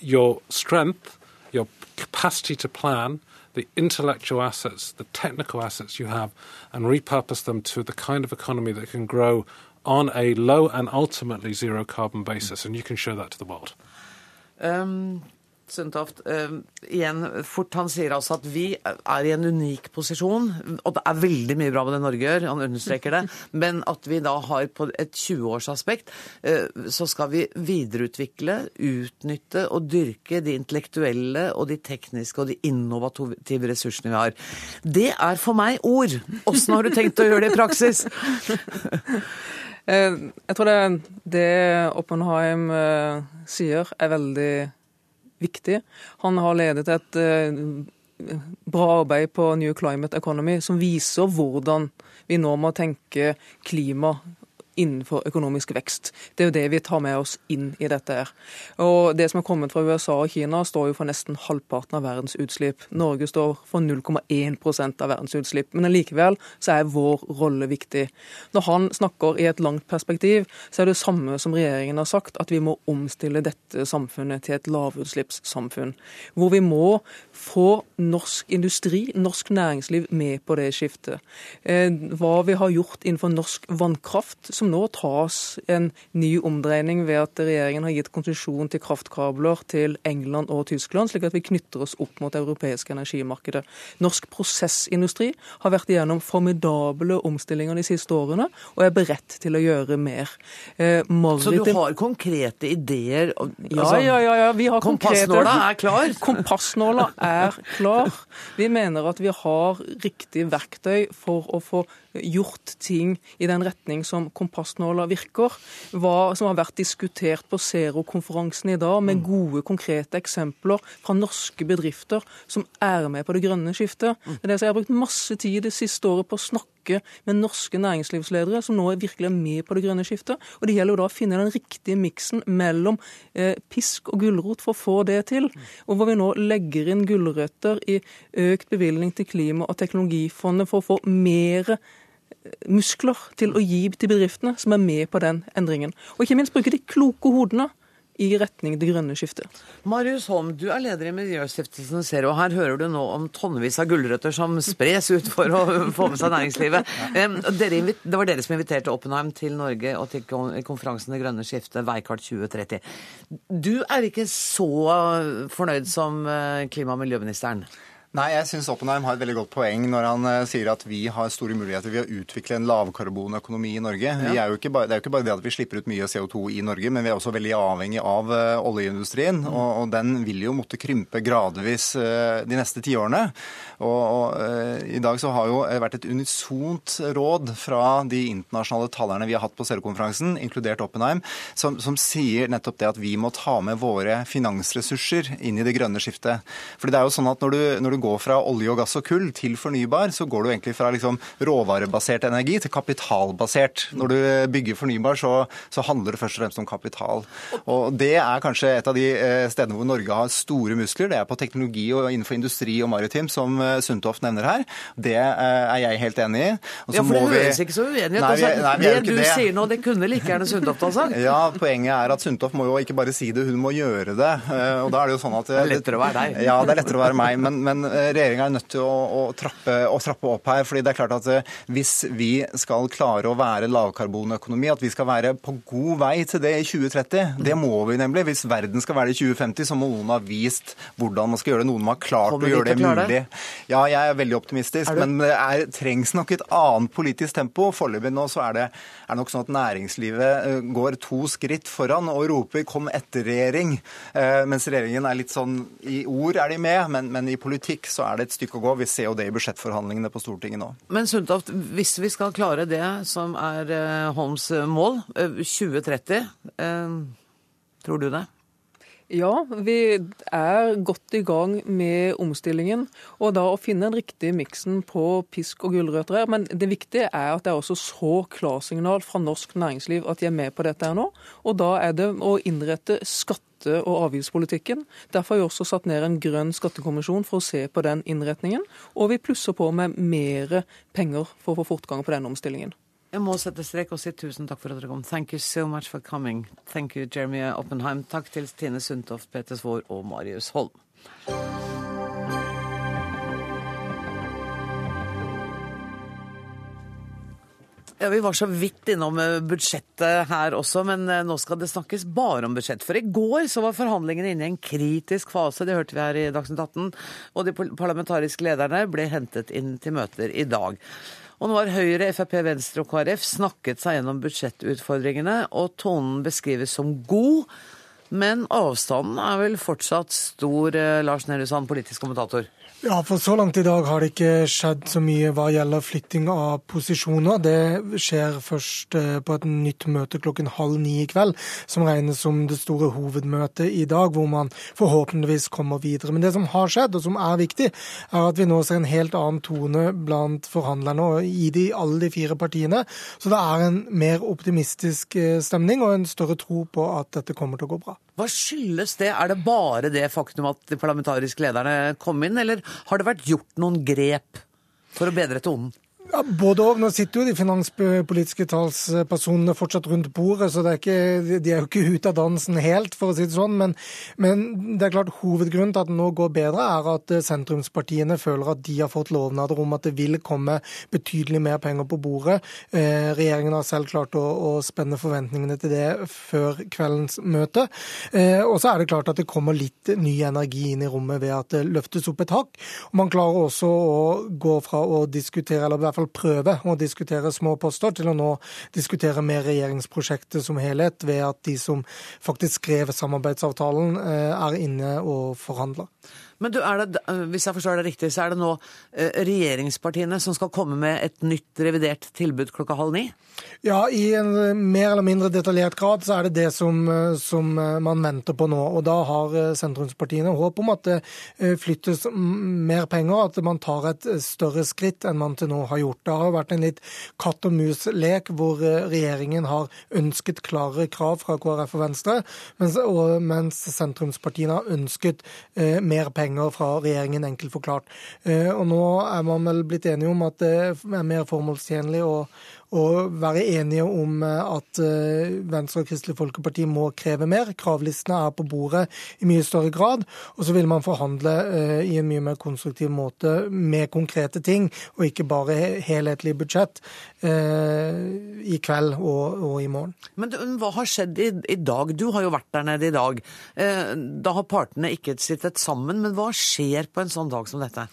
your strength your capacity to plan, the intellectual assets, the technical assets you have, and repurpose them to the kind of economy that can grow on a low and ultimately zero carbon basis, and you can show that to the world. Um, Sundtoft, uh, igjen fort, han sier altså at vi er i en unik posisjon, og det er veldig mye bra med det Norge gjør, han understreker det, *laughs* men at vi da har på et 20-årsaspekt, uh, så skal vi videreutvikle, utnytte og dyrke de intellektuelle og de tekniske og de innovative ressursene vi har. Det er for meg ord. Åssen har du tenkt å gjøre det i praksis? *laughs* Eh, jeg tror det, det Oppenheim sier, er veldig viktig. Han har ledet et uh, bra arbeid på New Climate Economy som viser hvordan vi nå må tenke klima innenfor økonomisk vekst. Det er jo det vi tar med oss inn i dette. her. Og Det som er kommet fra USA og Kina, står jo for nesten halvparten av verdens utslipp. Norge står for 0,1% av verdens utslipp. Men allikevel så er vår rolle viktig. Når han snakker i et langt perspektiv, så er det samme som regjeringen har sagt, at vi må omstille dette samfunnet til et lavutslippssamfunn. Hvor vi må få norsk industri, norsk næringsliv med på det skiftet. Eh, hva vi har gjort innenfor norsk vannkraft, som nå tas en ny omdreining ved at regjeringen har gitt konsesjon til kraftkabler til England og Tyskland, slik at vi knytter oss opp mot det europeiske energimarkedet. Norsk prosessindustri har vært igjennom formidable omstillinger de siste årene, og er beredt til å gjøre mer. Eh, Så du har konkrete ideer? Altså, ja, ja, ja, ja. Vi har Kompassnåla er klar? Kompassnåla er klar. Vi mener at vi har riktig verktøy for å få gjort ting i den retning som kompassnåla virker. Hva som har vært diskutert på Zero-konferansen i dag, med mm. gode, konkrete eksempler fra norske bedrifter som er med på det grønne skiftet. Mm. Det er det Jeg har brukt masse tid det siste året på å snakke med norske næringslivsledere som nå virkelig er med på det grønne skiftet. Og Det gjelder jo da å finne den riktige miksen mellom eh, pisk og gulrot for å få det til. Og hvor vi nå legger inn gulrøtter i økt bevilgning til Klima- og teknologifondet for å få mer muskler til å gi til bedriftene som er med på den endringen. Og ikke minst bruke de kloke hodene i retning det grønne skiftet. Marius Holm, du er leder i Miljøstiftelsen Zero. Her hører du nå om tonnevis av gulrøtter som spres ut for å *laughs* få med seg næringslivet. Det var dere som inviterte Oppenheim til Norge og til konferansen Det grønne skiftet, Veikart 2030. Du er ikke så fornøyd som eh, klima- og miljøministeren? Nei, jeg syns Oppenheim har et veldig godt poeng når han uh, sier at vi har store muligheter ved å utvikle en lavkarbonøkonomi i Norge. Ja. Er bare, det er jo ikke bare det at vi slipper ut mye CO2 i Norge, men vi er også veldig avhengig av uh, oljeindustrien. Mm. Og, og, den vil jo måtte krympe gradvis uh, de neste tiårene. Og, og i dag så har jo vært et unisont råd fra de internasjonale talerne vi har hatt på CERO-konferansen, inkludert Oppenheim, som, som, sier nettopp det at vi må ta med våre finansressurser inn i det grønne skiftet. Fordi det er jo sånn at når du, når du går fra olje og gass og kull til fornybar, så går du egentlig fra liksom råvarebasert energi til kapitalbasert. Når du bygger fornybar, så, så, handler det først og fremst om kapital. Og Det er kanskje et av de eh, stedene hvor Norge har store muskler. Det er på teknologi og innenfor industri og maritim, som eh, Sundtoft nevner her. Det eh, er jeg helt enig i. ja, for det høres ikke så uenighet ut. Altså, det du det. sier nå, det kunne like gjerne Sundtoft ha sagt. Ja, poenget er at Sundtoft må jo ikke bare si det, hun må gjøre det. Og da er det jo sånn at... Det er lettere å være deg. Ja, det er lettere å være meg. Men, men regjeringa er nødt til å, å, trappe, å, trappe, opp her. fordi det er klart at eh, Hvis vi skal klare å være lavkarbonøkonomi, at vi skal være på god vei til det i 2030, det må vi nemlig. Hvis verden skal være det i 2050, så må noen ha vist hvordan man skal gjøre det. Noen må ha klart å gjøre det mulig. Ja, jeg er veldig optimistisk, er men det er, trengs nok et annet politisk tempo. Foreløpig nå så er det er nok sånn at næringslivet eh, går to skritt foran og roper 'kom etter regjering', mens regjeringen er litt sånn I ord er de med, men, men i politikk så er det et stykke å gå. Vi ser jo det i budsjettforhandlingene på Stortinget nå. Men Sundtoft, hvis vi skal klare det som er eh, Holms eh, mål, 2030, eh, tror du det? Ja, vi er godt i gang med omstillingen. Og da å finne den riktige miksen på pisk og gulrøtter her. Men det viktige er at det er også så klarsignal fra norsk næringsliv at de er med på dette her nå. Og da er det å innrette skatt skatte- og avgiftspolitikken. Derfor har vi også satt ned en grønn skattekommisjon for å se på den innretningen. Og vi plusser på med mer penger for å få fortgang på den omstillingen. Jeg må sette strek og si tusen takk for at dere kom. Thank you so much for coming. Thank you, Jeremy Oppenheim. Takk til Tine Sundtoft, Peter Svaar og Marius Holm. Ja, Vi var så vidt innom eh, budsjettet her også, men eh, nå skal det snakkes bare om budsjett. For i går så var forhandlingene inne i en kritisk fase, det hørte vi her i Dagsnytt 18. Og de parlamentariske lederne ble hentet inn til møter i dag. Og nå har Høyre, Frp, Venstre og KrF snakket seg gjennom budsjettutfordringene, og tonen beskrives som god. Men avstanden er vel fortsatt stor, eh, Lars Nehru Sand, politisk kommentator? Ja, for så langt i dag har det ikke skjedd så mye hva gjelder flytting av posisjoner. Det skjer først eh, på et nytt møte klokken halv ni i kveld, som regnes som det store hovedmøtet i dag, hvor man forhåpentligvis kommer videre. Men det som har skjedd, og som er viktig, er at vi nå ser en helt annen tone blant forhandlerne og i de, alle de fire partiene. Så det er en mer optimistisk eh, stemning og en større tro på at dette kommer til å gå bra. Hva skyldes det? Er det bare det faktum at de parlamentariske lederne kom inn, eller har det vært gjort noen grep for å bedre tonen? Ja, Både og. Nå sitter jo de finanspolitiske talspersonene fortsatt rundt bordet, så er ikke, de er jo ikke ute av dansen helt, for å si det sånn. Men, men, det er klart hovedgrunnen til at det nå går bedre, er at eh, sentrumspartiene føler at de har fått lovnader om at det vil komme betydelig mer penger på bordet. Eh, regjeringen har selv klart å, å, spenne forventningene til det før kveldens møte. Eh, og så er det klart at det kommer litt ny energi inn i rommet ved at det løftes opp et hakk. Og man klarer også å gå fra å diskutere, eller i hvert fall prøve å diskutere små poster, til å nå diskutere mer regjeringsprosjektet som helhet, ved at de som faktisk skrev samarbeidsavtalen, eh, er inne og forhandler. Men du, det, hvis jeg forstår det riktig, så er det nå eh, regjeringspartiene som skal komme med et nytt revidert tilbud klokka halv ni? Ja, i en mer eller mindre detaljert grad så er det det som, eh, som man venter på nå. Og da har eh, sentrumspartiene håp om at det flyttes mer penger, at man tar et større skritt enn man til nå har gjort. Det har vært en litt katt og mus-lek hvor regjeringen har ønsket klare krav fra KrF og Venstre, mens, og, mens sentrumspartiene har ønsket mer penger penger fra regjeringen, enkelt forklart. Eh, og nå er man vel blitt enige om at det er mer formålstjenlig å, å være enige om eh, at eh, Venstre og Kristelig Folkeparti må kreve mer. Kravlistene er på bordet i mye større grad. Og så vil man forhandle i en mye mer konstruktiv måte med konkrete ting, og ikke bare helhetlig budsjett i kveld og, og i morgen. Men hva har skjedd i, i, dag? Du har jo vært der nede i dag. Da har partene ikke sittet sammen. men hva skjer på en sånn dag som dette?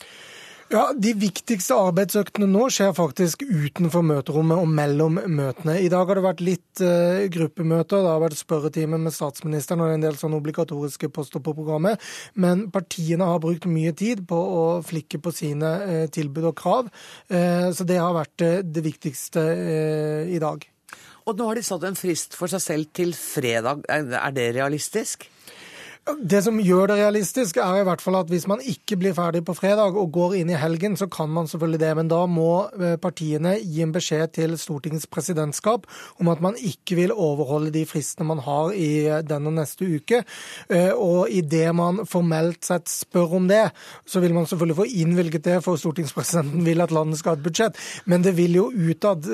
Ja, De viktigste arbeidsøktene nå skjer faktisk utenfor møterommet og mellom møtene. I dag har det vært litt uh, gruppemøter, det har vært spørretime med statsministeren og en del sånne obligatoriske poster på programmet. Men partiene har brukt mye tid på å flikke på sine uh, tilbud og krav. Uh, så det har vært det viktigste i dag. Og nå har de satt en frist for seg selv til fredag. Er det realistisk? Det som gjør det realistisk, er i hvert fall at hvis man ikke blir ferdig på fredag og går inn i helgen, så kan man selvfølgelig det. Men da må eh, partiene gi en beskjed til Stortingets presidentskap om at man ikke vil overholde de fristene man har i eh, denne neste uke. Eh, og idet man formelt sett spør om det, så vil man selvfølgelig få innvilget det, for stortingspresidenten vil at landet skal ha et budsjett. Men det vil jo utad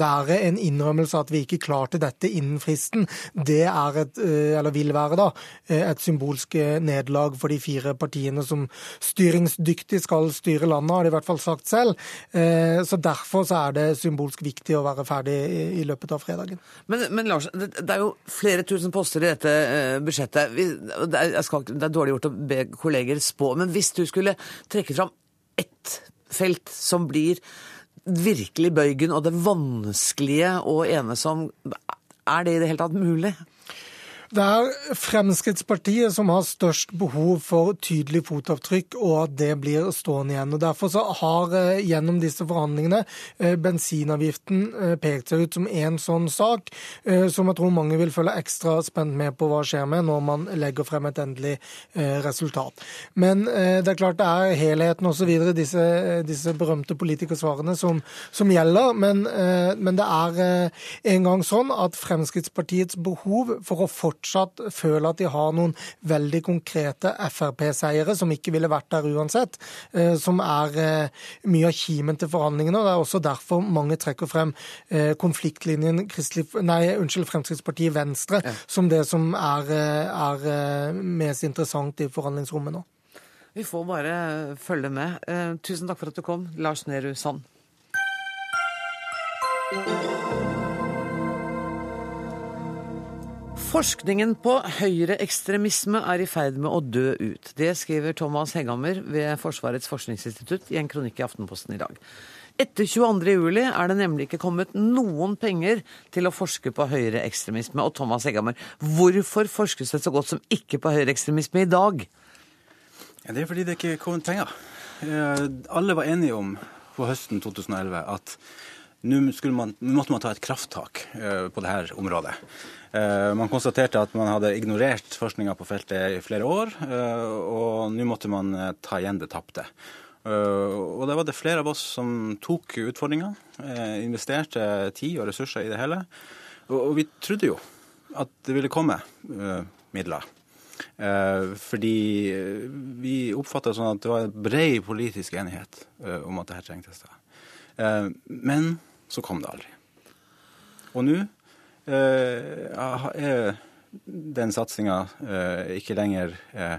være en innrømmelse at vi ikke klarte dette innen fristen. Det er et, eller vil være da, et symbolske nederlag for de fire partiene som styringsdyktig skal styre landet, har de i hvert fall sagt selv. Eh, så Derfor så er det symbolsk viktig å være ferdig i løpet av fredagen. Men, men Lars, det er jo flere tusen poster i dette eh, budsjettet. Det er, skal, det er dårlig gjort å be kolleger spå, men hvis du skulle trekke fram ett felt som blir virkelig bøygen og det vanskelige å enes om, er det i det hele tatt mulig? Det er Fremskrittspartiet som har størst behov for tydelig fotavtrykk, og at det blir stående igjen. Og Derfor så har eh, gjennom disse forhandlingene eh, bensinavgiften eh, pekt seg ut som en sånn sak, som jeg tror mange vil følge ekstra spent med på hva skjer med når man legger frem et endelig resultat. Men det er klart det er helheten osv., disse, disse berømte politikersvarene, som, som gjelder. Men, men det er en gang sånn at Fremskrittspartiets behov for å fortsette fortsatt føler at de har noen veldig konkrete Frp-seiere som ikke ville vært der uansett, eh, som er eh, mye av kimen til forhandlingene. og Det er også derfor mange trekker frem konfliktlinjen konfliktlinjen nei, unnskyld, Fremskrittspartiet-Venstre ja. som det som er, er mest interessant i forhandlingsrommet nå. Vi får bare følge med. Tusen takk for at du kom, Lars Nehru Sand. Forskningen på høyreekstremisme er i ferd med å dø ut. Det skriver Thomas Hegghammer ved Forsvarets forskningsinstitutt i en kronikk i Aftenposten i dag. Etter 22.07 er det nemlig ikke kommet noen penger til å forske på høyreekstremisme. Og Thomas Hegghammer, hvorfor forskes det så godt som ikke på høyreekstremisme i dag? Ja, det er fordi det ikke kommet penger. Eh, alle var enige om på høsten 2011 at nå måtte man ta et krafttak eh, på dette området. Eh, man konstaterte at man hadde ignorert forskninga på feltet i flere år, og nå måtte man ta igjen det tapte. Og da var det flere av oss som tok utfordringa, investerte tid og ressurser i det hele. Og vi trodde jo at det ville komme midler. Fordi vi oppfatta sånn at det var bred politisk enighet om at dette trengtes. Men så kom det aldri. Og nå eh, er den satsinga eh, ikke lenger eh,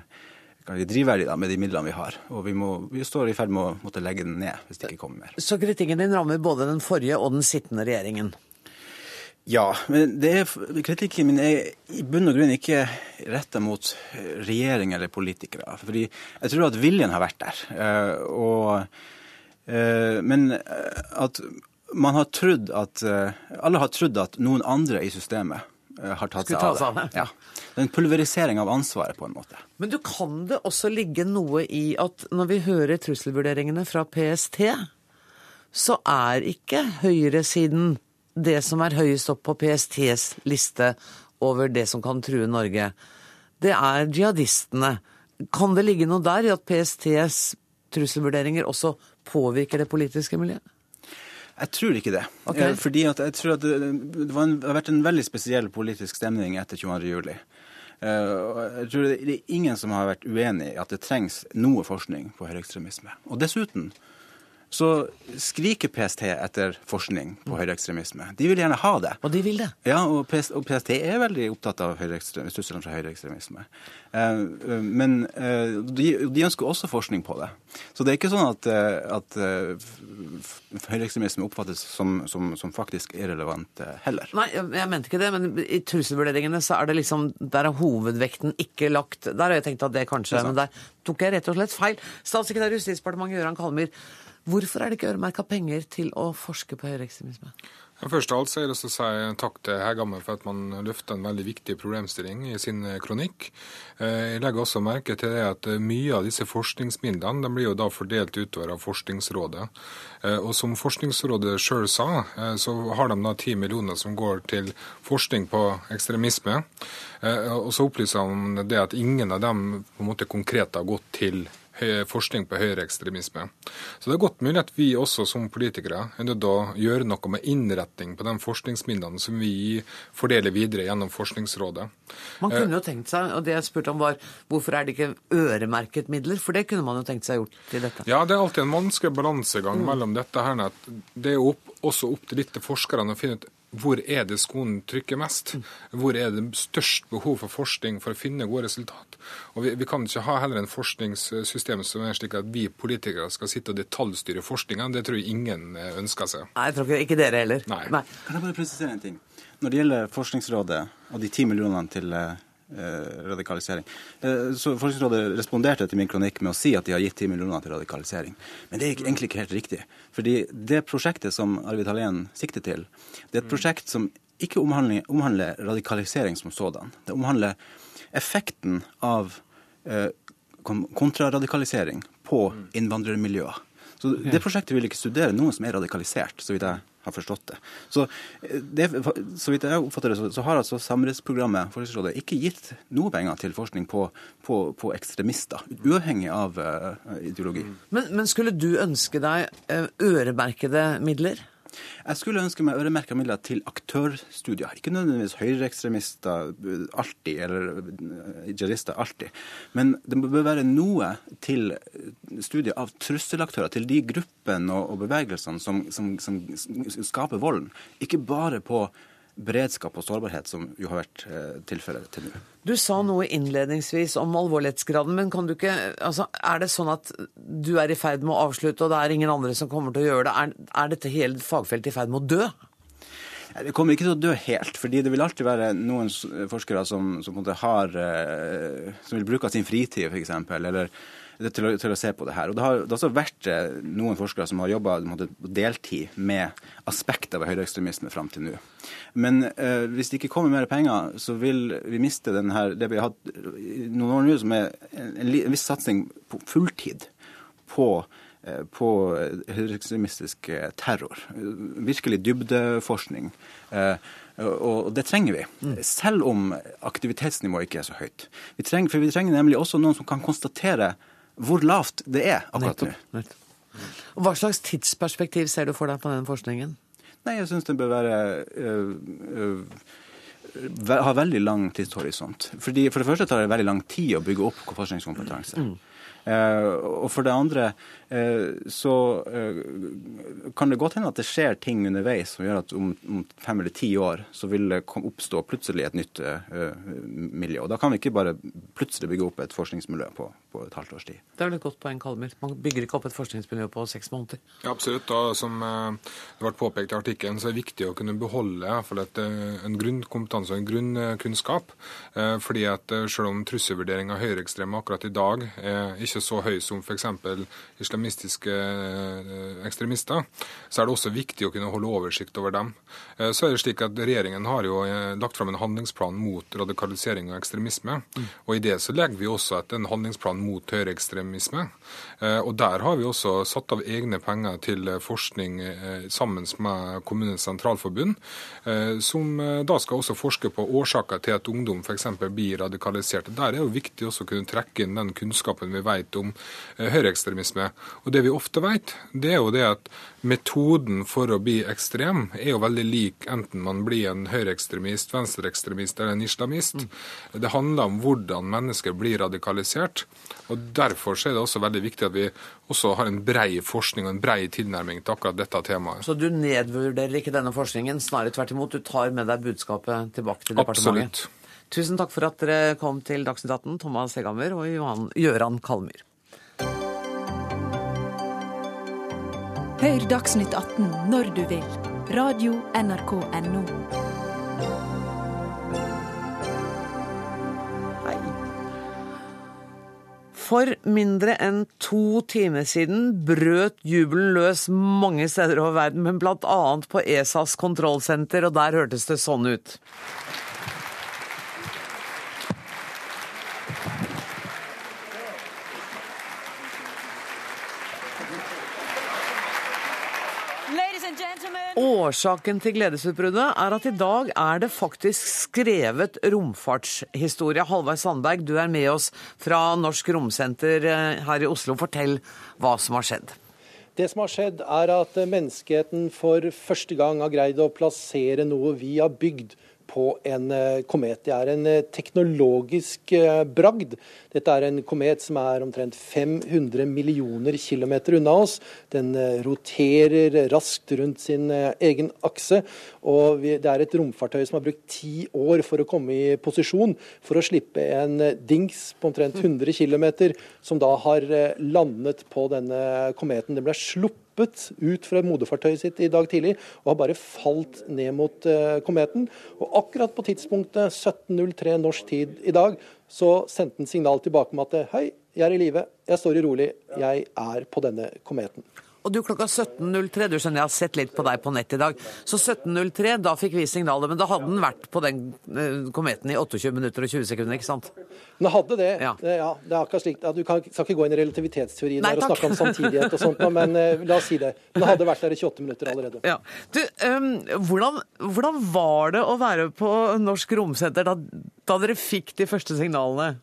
drivverdig med de midlene vi har. Og vi, må, vi står i ferd med å måtte legge den ned hvis det ikke kommer mer. Så kritikken din rammer både den forrige og den sittende regjeringen? Ja, men er, kritikken min er i bunn og grunn ikke retta mot regjering eller politikere. Fordi jeg tror at viljen har vært der. Og, men at man har trodd at eh, Alle har trodd at noen andre i systemet eh, har tatt seg av det. Ja. Det er en pulverisering av ansvaret, på en måte. Men du kan det også ligge noe i at når vi hører trusselvurderingene fra PST, så er ikke høyresiden det som er høyest opp på PSTs liste over det som kan true Norge. Det er jihadistene. Kan det ligge noe der i at PSTs trusselvurderinger også påvirker det politiske miljøet? Jeg tror ikke det. Okay. Eh, fordi jeg tror at det, det, en, det, har vært en veldig spesiell politisk stemning etter 22. juli. Eh, jeg tror det er ingen som har vært uenig i at det trengs noe forskning på høyreekstremisme. Og dessuten så skriker PST etter forskning på mm. høyreekstremisme. De vil gjerne ha det. Og de vil det? Ja, og PST, er veldig opptatt av trusselen fra høyreekstremisme. Eh, men eh, de, de, ønsker også forskning på det. Så det er ikke sånn at, eh, at høyreekstremisme oppfattes som, som, som, faktisk irrelevant heller. Nei, jeg mente ikke det, men i trusselvurderingene så er det liksom Der er hovedvekten ikke lagt Der har jeg tenkt at det kanskje Men der tok jeg rett og slett feil. Statssekretær i Justisdepartementet Gøran Kalmyr. Hvorfor er det ikke øremerka penger til å forske på høyreekstremisme? Først av alt så er det si takk til Hegghammer for at man løfter en veldig viktig problemstilling i sin kronikk. Eh, jeg legger også merke til det at mye av disse forskningsmidlene de blir jo da fordelt utover av Forskningsrådet. Eh, og som Forskningsrådet sjøl sa, eh, så har de da ti millioner som går til forskning på ekstremisme. Og så opplyser han det at ingen av dem på en måte konkret har gått til forskning på høyreekstremisme. Så det er godt mulig at vi også som politikere er nødt til å gjøre noe med innretning på de forskningsmidlene som vi fordeler videre gjennom Forskningsrådet. Man kunne jo tenkt seg, og det jeg spurte om var hvorfor er det ikke øremerket midler? For det kunne man jo tenkt seg gjort til dette. Ja, det er alltid en vanskelig balansegang mellom dette her. Det er jo opp, også opp til litt forskerne å finne ut hvor er det skoen trykker mest? Hvor er det størst behov for forskning for å finne gode resultat? Og vi, vi kan ikke ha heller en forskningssystem som er slik at vi politikere skal sitte og detaljstyre forskninga. Det tror jeg ingen eh, ønsker seg. Nei, jeg tror ikke, ikke dere heller. Nei. Nei. Kan jeg bare presisere en ting? Når det gjelder Forskningsrådet og de ti millionene til Eh, radikalisering. Eh, så Forskningsrådet responderte til min kronikk med å si at de har gitt 10 millioner til radikalisering. Men det er egentlig ikke helt riktig. Fordi det prosjektet som Arvid Hallén sikter til, det er et prosjekt som ikke omhandler, omhandler radikalisering som sådan. Det omhandler effekten av eh, kontraradikalisering på innvandrermiljøer. Så Det prosjektet vil ikke studere noen som er radikalisert, så vidt jeg har forstått det. Så, eh, det, så vidt jeg oppfatter det, så, så har altså Samarbeidsprogrammet Forskningsrådet ikke gitt noe penger til forskning på, på, på ekstremister, uavhengig av uh, ideologi. Men, men, skulle du ønske deg uh, øremerkede midler? Jeg skulle ønske meg øremerka midler til aktørstudier. Ikke nødvendigvis høyreekstremister alltid, eller jihadister alltid. Men det bør være noe til studier av trusselaktører, til de gruppene og bevegelsene som, som, som skaper volden. Ikke bare på beredskap og sårbarhet, som jo har vært eh, tilfellet til nå. Du sa noe innledningsvis om alvorlighetsgraden, men kan du ikke altså, Er det sånn at du er i ferd med å avslutte, og det er ingen andre som kommer til å gjøre det? Er, er dette hele fagfeltet i ferd med å dø? Det kommer ikke til å dø helt, fordi det vil alltid være noen forskere som, som, har, eh, som vil bruke sin fritid, f.eks., eller til å, til å, se på det her. Og Det har, det har også vært eh, noen forskere som har jobba deltid med aspekter ved høyreekstremisme fram til nå. Men eh, hvis det ikke kommer mer penger, så vil vi miste den her, det vi har hatt noen år nå, som er en, en viss satsing på fulltid på eh, på høyreekstremistisk eh, terror. Virkelig dybdeforskning. Og det trenger vi, mm. selv om aktivitetsnivået ikke er så høyt. Vi trenger, for vi trenger nemlig også noen som kan konstatere hvor lavt det er akkurat nå. Hva slags tidsperspektiv ser du for deg på den forskningen? Nei, Jeg syns den bør være øh, øh, ha veldig lang tidshorisont. Fordi For det første tar det veldig lang tid å bygge opp forskningskompetanse. Mm. Uh, og for det andre Eh, så eh, kan det godt hende at det skjer ting underveis som gjør at om, om fem eller ti år så vil det oppstå plutselig et nytt uh, miljø. Og Da kan vi ikke bare plutselig bygge opp et forskningsmiljø på et halvt års tid. Det er vel et godt poeng, Kalmer. Man bygger ikke opp et forskningsmiljø på seks måneder. Ja, absolutt. Og som det ble påpekt i artikkelen, så er det viktig å kunne beholde et, en grunnkompetanse og en grunnkunnskap. Fordi at selv om trusselvurdering av høyreekstreme akkurat i dag er ikke så høy som f.eks. islam islamistiske eh, ekstremister, så er det også viktig å kunne holde oversikt over dem. Eh, så er det slik at Regjeringen har jo eh, lagt fram en handlingsplan mot radikalisering og ekstremisme. Mm. og I det så legger vi også at en handlingsplan mot høyreekstremisme. Og Der har vi også satt av egne penger til forskning sammen med Kommunenes sentralforbund, som da skal også forske på årsaker til at ungdom f.eks. blir radikalisert. Der er det jo viktig også å kunne trekke inn den kunnskapen vi vet om høyreekstremisme. Og det vi ofte vet, det er jo det at metoden for å bli ekstrem er jo veldig lik enten man blir en høyreekstremist, venstreekstremist eller en islamist. Mm. Det handler om hvordan mennesker blir radikalisert. og Derfor er det også veldig viktig at vi også har en brei forskning og en brei tilnærming til akkurat dette temaet. Så du nedvurderer ikke denne forskningen, snarere tvert imot. Du tar med deg budskapet tilbake til departementet? Absolutt. Tusen takk for at dere kom til Dagsnytt 18, Thomas Hegammer og Johan Gjøran Kalmyr. Hør Dagsnytt 18 når du vil. Radio NRK Radio.nrk.no. For mindre enn to timer siden brøt jubelen løs mange steder over verden, men bl.a. på ESAs kontrollsenter, og der hørtes det sånn ut. Årsaken til gledesutbruddet er at i dag er det faktisk skrevet romfartshistorie. Halvveis Sandberg, du er med oss fra Norsk Romsenter eh, her i Oslo. Fortell hva som har skjedd. Det som har skjedd, er at menneskeheten for første gang har greid å plassere noe vi har bygd på en eh, komet. Det er en eh, teknologisk eh, bragd. Dette er en komet som er omtrent 500 millioner kilometer unna oss. Den roterer raskt rundt sin egen akse. Og det er et romfartøy som har brukt ti år for å komme i posisjon for å slippe en dings på omtrent 100 km, som da har landet på denne kometen. Den ble sluppet hoppet ut fra moderfartøyet sitt i dag tidlig og har bare falt ned mot uh, kometen. Og akkurat på tidspunktet 17.03 norsk tid i dag, så sendte den signal tilbake om at hei, jeg er i live, jeg står i rolig, jeg er på denne kometen. Og du klokka 17.03, du skjønner jeg har sett litt på deg på nett i dag. Så 17.03, da fikk vi signalet, men da hadde den vært på den eh, kometen i 28 minutter og 20 sekunder, ikke sant? Den hadde det. Ja. det, ja, det er akkurat slik. Du kan, skal ikke gå inn i relativitetsteorien Nei, der og snakke om samtidighet og sånt, men uh, la oss si det. Den hadde vært der i 28 minutter allerede. Ja. Du, um, hvordan, hvordan, var det å være på Norsk Romsenter da, da dere fikk de første signalene?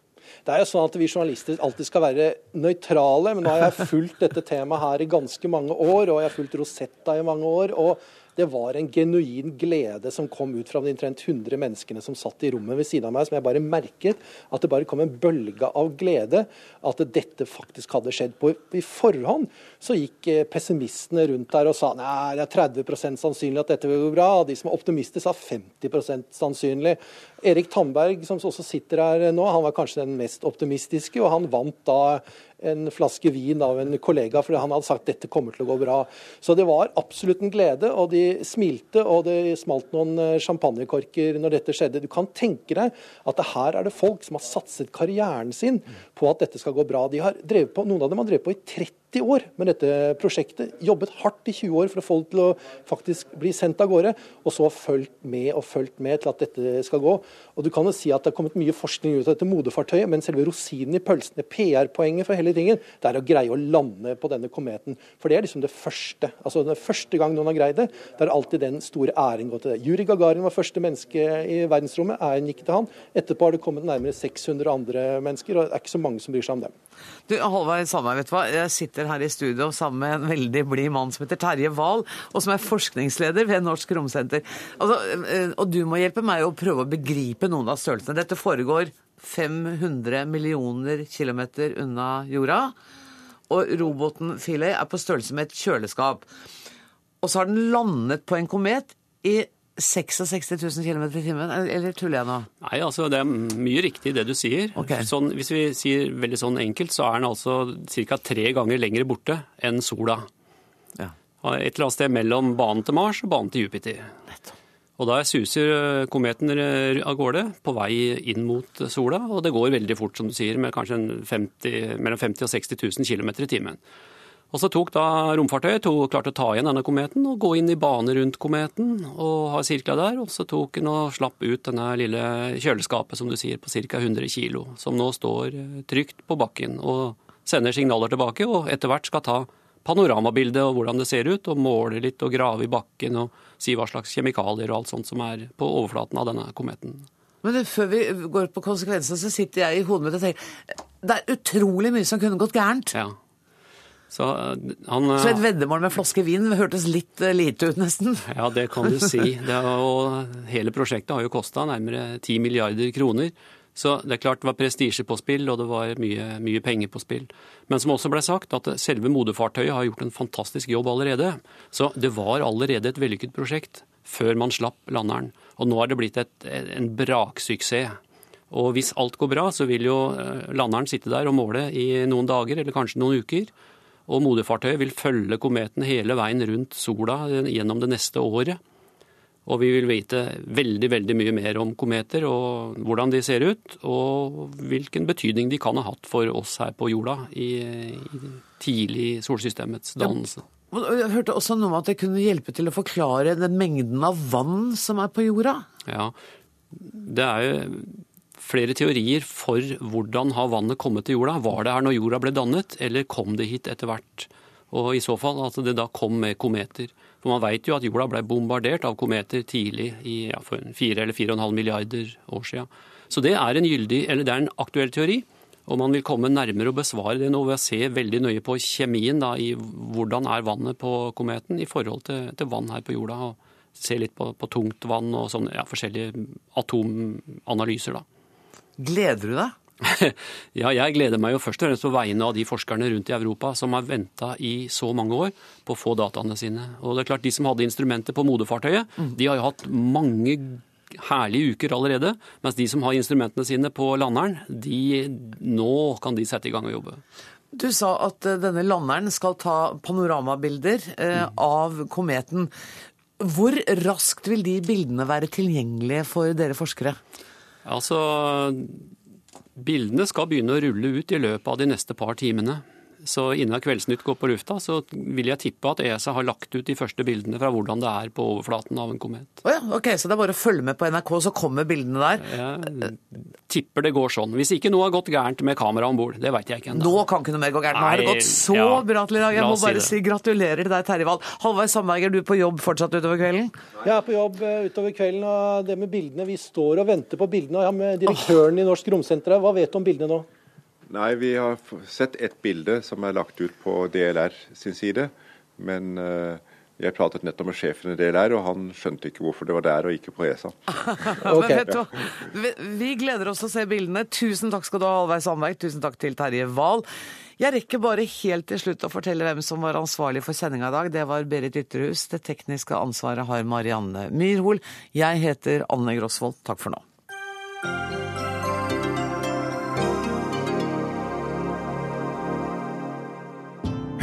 Det er jo sånn at Vi journalister alltid skal være nøytrale, men nå har jeg fulgt dette temaet her i ganske mange år, og jeg har fulgt Rosetta i mange år. og det var en genuin glede som kom ut fra de omtrent 100 menneskene som satt i rommet ved siden av meg, som jeg bare merket at det bare kom en bølge av glede. At dette faktisk hadde skjedd. På, I forhånd så gikk eh, pessimistene rundt der og sa nei, det er 30 sannsynlig at dette vil gå bra. De som er optimister sa 50% sannsynlig. Erik Tandberg, som også sitter her nå, han var kanskje den mest optimistiske, og han vant da en flaske vin av en kollega, fordi han hadde sagt dette kommer til å gå bra. Så det var absolutt en glede, og de smilte, og det smalt noen eh, champagnekorker når dette skjedde. Du kan tenke deg at her er det folk som har satset karrieren sin på at dette skal gå bra. De har drevet på, noen av dem har drevet på i 30 år med dette prosjektet. Jobbet hardt i 20 år for å få det til å faktisk bli sendt av gårde, og så fulgt med og fulgt med til at dette skal gå. Og du kan jo si at det har kommet mye forskning ut av dette modefartøyet, men selve rosinen i pølsen, PR-poenget for hele tingen, det er å greie å lande på denne kometen. For det er liksom det første. Altså den første gang noen har greid det, det er alltid den store æren gått til det. Juri Gagarin var første menneske i verdensrommet, æren gikk til han. Etterpå har det kommet nærmere 600 andre mennesker, og det er ikke så mange som bryr seg om dem. Du, Halvard Sandberg, vet du hva? Jeg sitter her i studio sammen med en veldig blid mann som heter Terje Wahl, og som er forskningsleder ved Norsk Romsenter. Altså, eh, og du må hjelpe meg å prøve å begripe noen av størrelsene. Dette foregår 500 millioner kilometer unna jorda. Og roboten Philae er på størrelse med et kjøleskap. Og så har den landet på en komet i 66 000 km i timen, eller tuller jeg nå? Nei, altså det er mye riktig det du sier. Okay. Sånn, hvis vi sier veldig sånn enkelt, så er den altså ca. tre ganger lenger borte enn sola. Ja. Et eller annet sted mellom banen til Mars og banen til Jupiter. Nettopp. Og da suser eh, kometen av gårde på vei inn mot sola, og det går veldig fort, som du sier, med kanskje 50, mellom 50 og 60 000 km i timen. Og så tok da romfartøyet to, klarte å ta igjen denne kometen og gå inn i bane rundt kometen og ha sirkla der. Og så tok den og slapp ut denne lille kjøleskapet, som du sier, på ca. 100 kg, som nå står eh, trygt på bakken og sender signaler tilbake, og etter hvert skal ta panoramabilde og hvordan det ser ut, og måle litt og grave i bakken og si hva slags kjemikalier og alt sånt som er på overflaten av denne kometen. Men før vi går på konsekvensene, så sitter jeg i hodet mitt og tenker det er utrolig mye som kunne gått gærent. Ja. Så, eh, han, så, et veddemål med flaske vin hørtes litt uh, lite ut, nesten? Ja, det kan du si. *laughs* Er, og hele prosjektet har jo kosta nærmere 10 milliarder kroner. Så det er klart det var prestisje på spill, og det var mye, mye, penger på spill. Men som også ble sagt, at selve moderfartøyet har gjort en fantastisk jobb allerede. Så det var allerede et vellykket prosjekt før man slapp landeren. Og nå har det blitt et, en braksuksess. Og hvis alt går bra, så vil jo eh, landeren sitte der og måle i noen dager, eller kanskje noen uker. Og moderfartøyet vil følge kometen hele veien rundt sola gjennom det neste året. Og vi vil vite veldig veldig mye mer om kometer og hvordan de ser ut, og hvilken betydning de kan ha hatt for oss her på jorda i, i tidlig solsystemets dannelse. Jeg hørte også noe om at det kunne hjelpe til å forklare den mengden av vann som er på jorda? Ja, det er jo flere teorier for hvordan har vannet kommet til jorda. Var det her når jorda ble dannet, eller kom det hit etter hvert? Og i så fall at det da kom med kometer. For man veit jo at jorda ble bombardert av kometer tidlig, i, ja, for fire eller fire og en halv milliarder år siden. Så det er en gyldig, eller det er en aktuell teori. Og man vil komme nærmere og besvare det nå ved å se veldig nøye på kjemien da, i hvordan er vannet på kometen i forhold til, til vann her på jorda. og Se litt på, på tungt vann og sånne ja, forskjellige atomanalyser. da. Gleder du deg? *laughs* ja, jeg gleder meg jo først og fremst på vegne av de forskerne rundt i Europa som har venta i så mange år på å få dataene sine. Og det er klart, De som hadde instrumenter på moderfartøyet, mm. de har jo hatt mange herlige uker allerede. Mens de som har instrumentene sine på landeren, de, nå kan de sette i gang og jobbe. Du sa at eh, denne landeren skal ta panoramabilder eh, mm. av kometen. Hvor raskt vil de bildene være tilgjengelige for dere forskere? Altså, Bildene skal begynne å rulle ut i løpet av de neste par timene. Så innen Kveldsnytt går på lufta, så vil jeg tippe at ESA har lagt ut de første bildene fra hvordan det er på overflaten av en komet. Oh ja, ok, Så det er bare å følge med på NRK, så kommer bildene der? Jeg tipper det går sånn. Hvis ikke noe har gått gærent med kamera om bord. Det veit jeg ikke ennå. Nå kan ikke noe mer gå gærent. Nå har det gått så ja, bra til i dag. Jeg må bare si, si gratulerer til deg, Terje Wahl. Halvveis du er du på jobb fortsatt utover kvelden? Jeg er på jobb eh, utover kvelden, og det med bildene Vi står og venter på bildene. Og jeg har med direktøren oh. i Norsk Romsenter. Hva vet du om bildene nå? Nei, vi har sett ett bilde som er lagt ut på DLR sin side. Men uh, jeg pratet nettopp med sjefen i DLR, og han skjønte ikke hvorfor det var der og ikke på ESA. *laughs* okay. ja. Vi gleder oss til å se bildene. Tusen takk skal du ha, Halvveig Sandberg. Tusen takk til Terje Wahl. Jeg rekker bare helt til slutt å fortelle hvem som var ansvarlig for sendinga i dag. Det var Berit Ytterhus. Det tekniske ansvaret har Marianne Myrhol. Jeg heter Anne Grosvold. Takk for nå.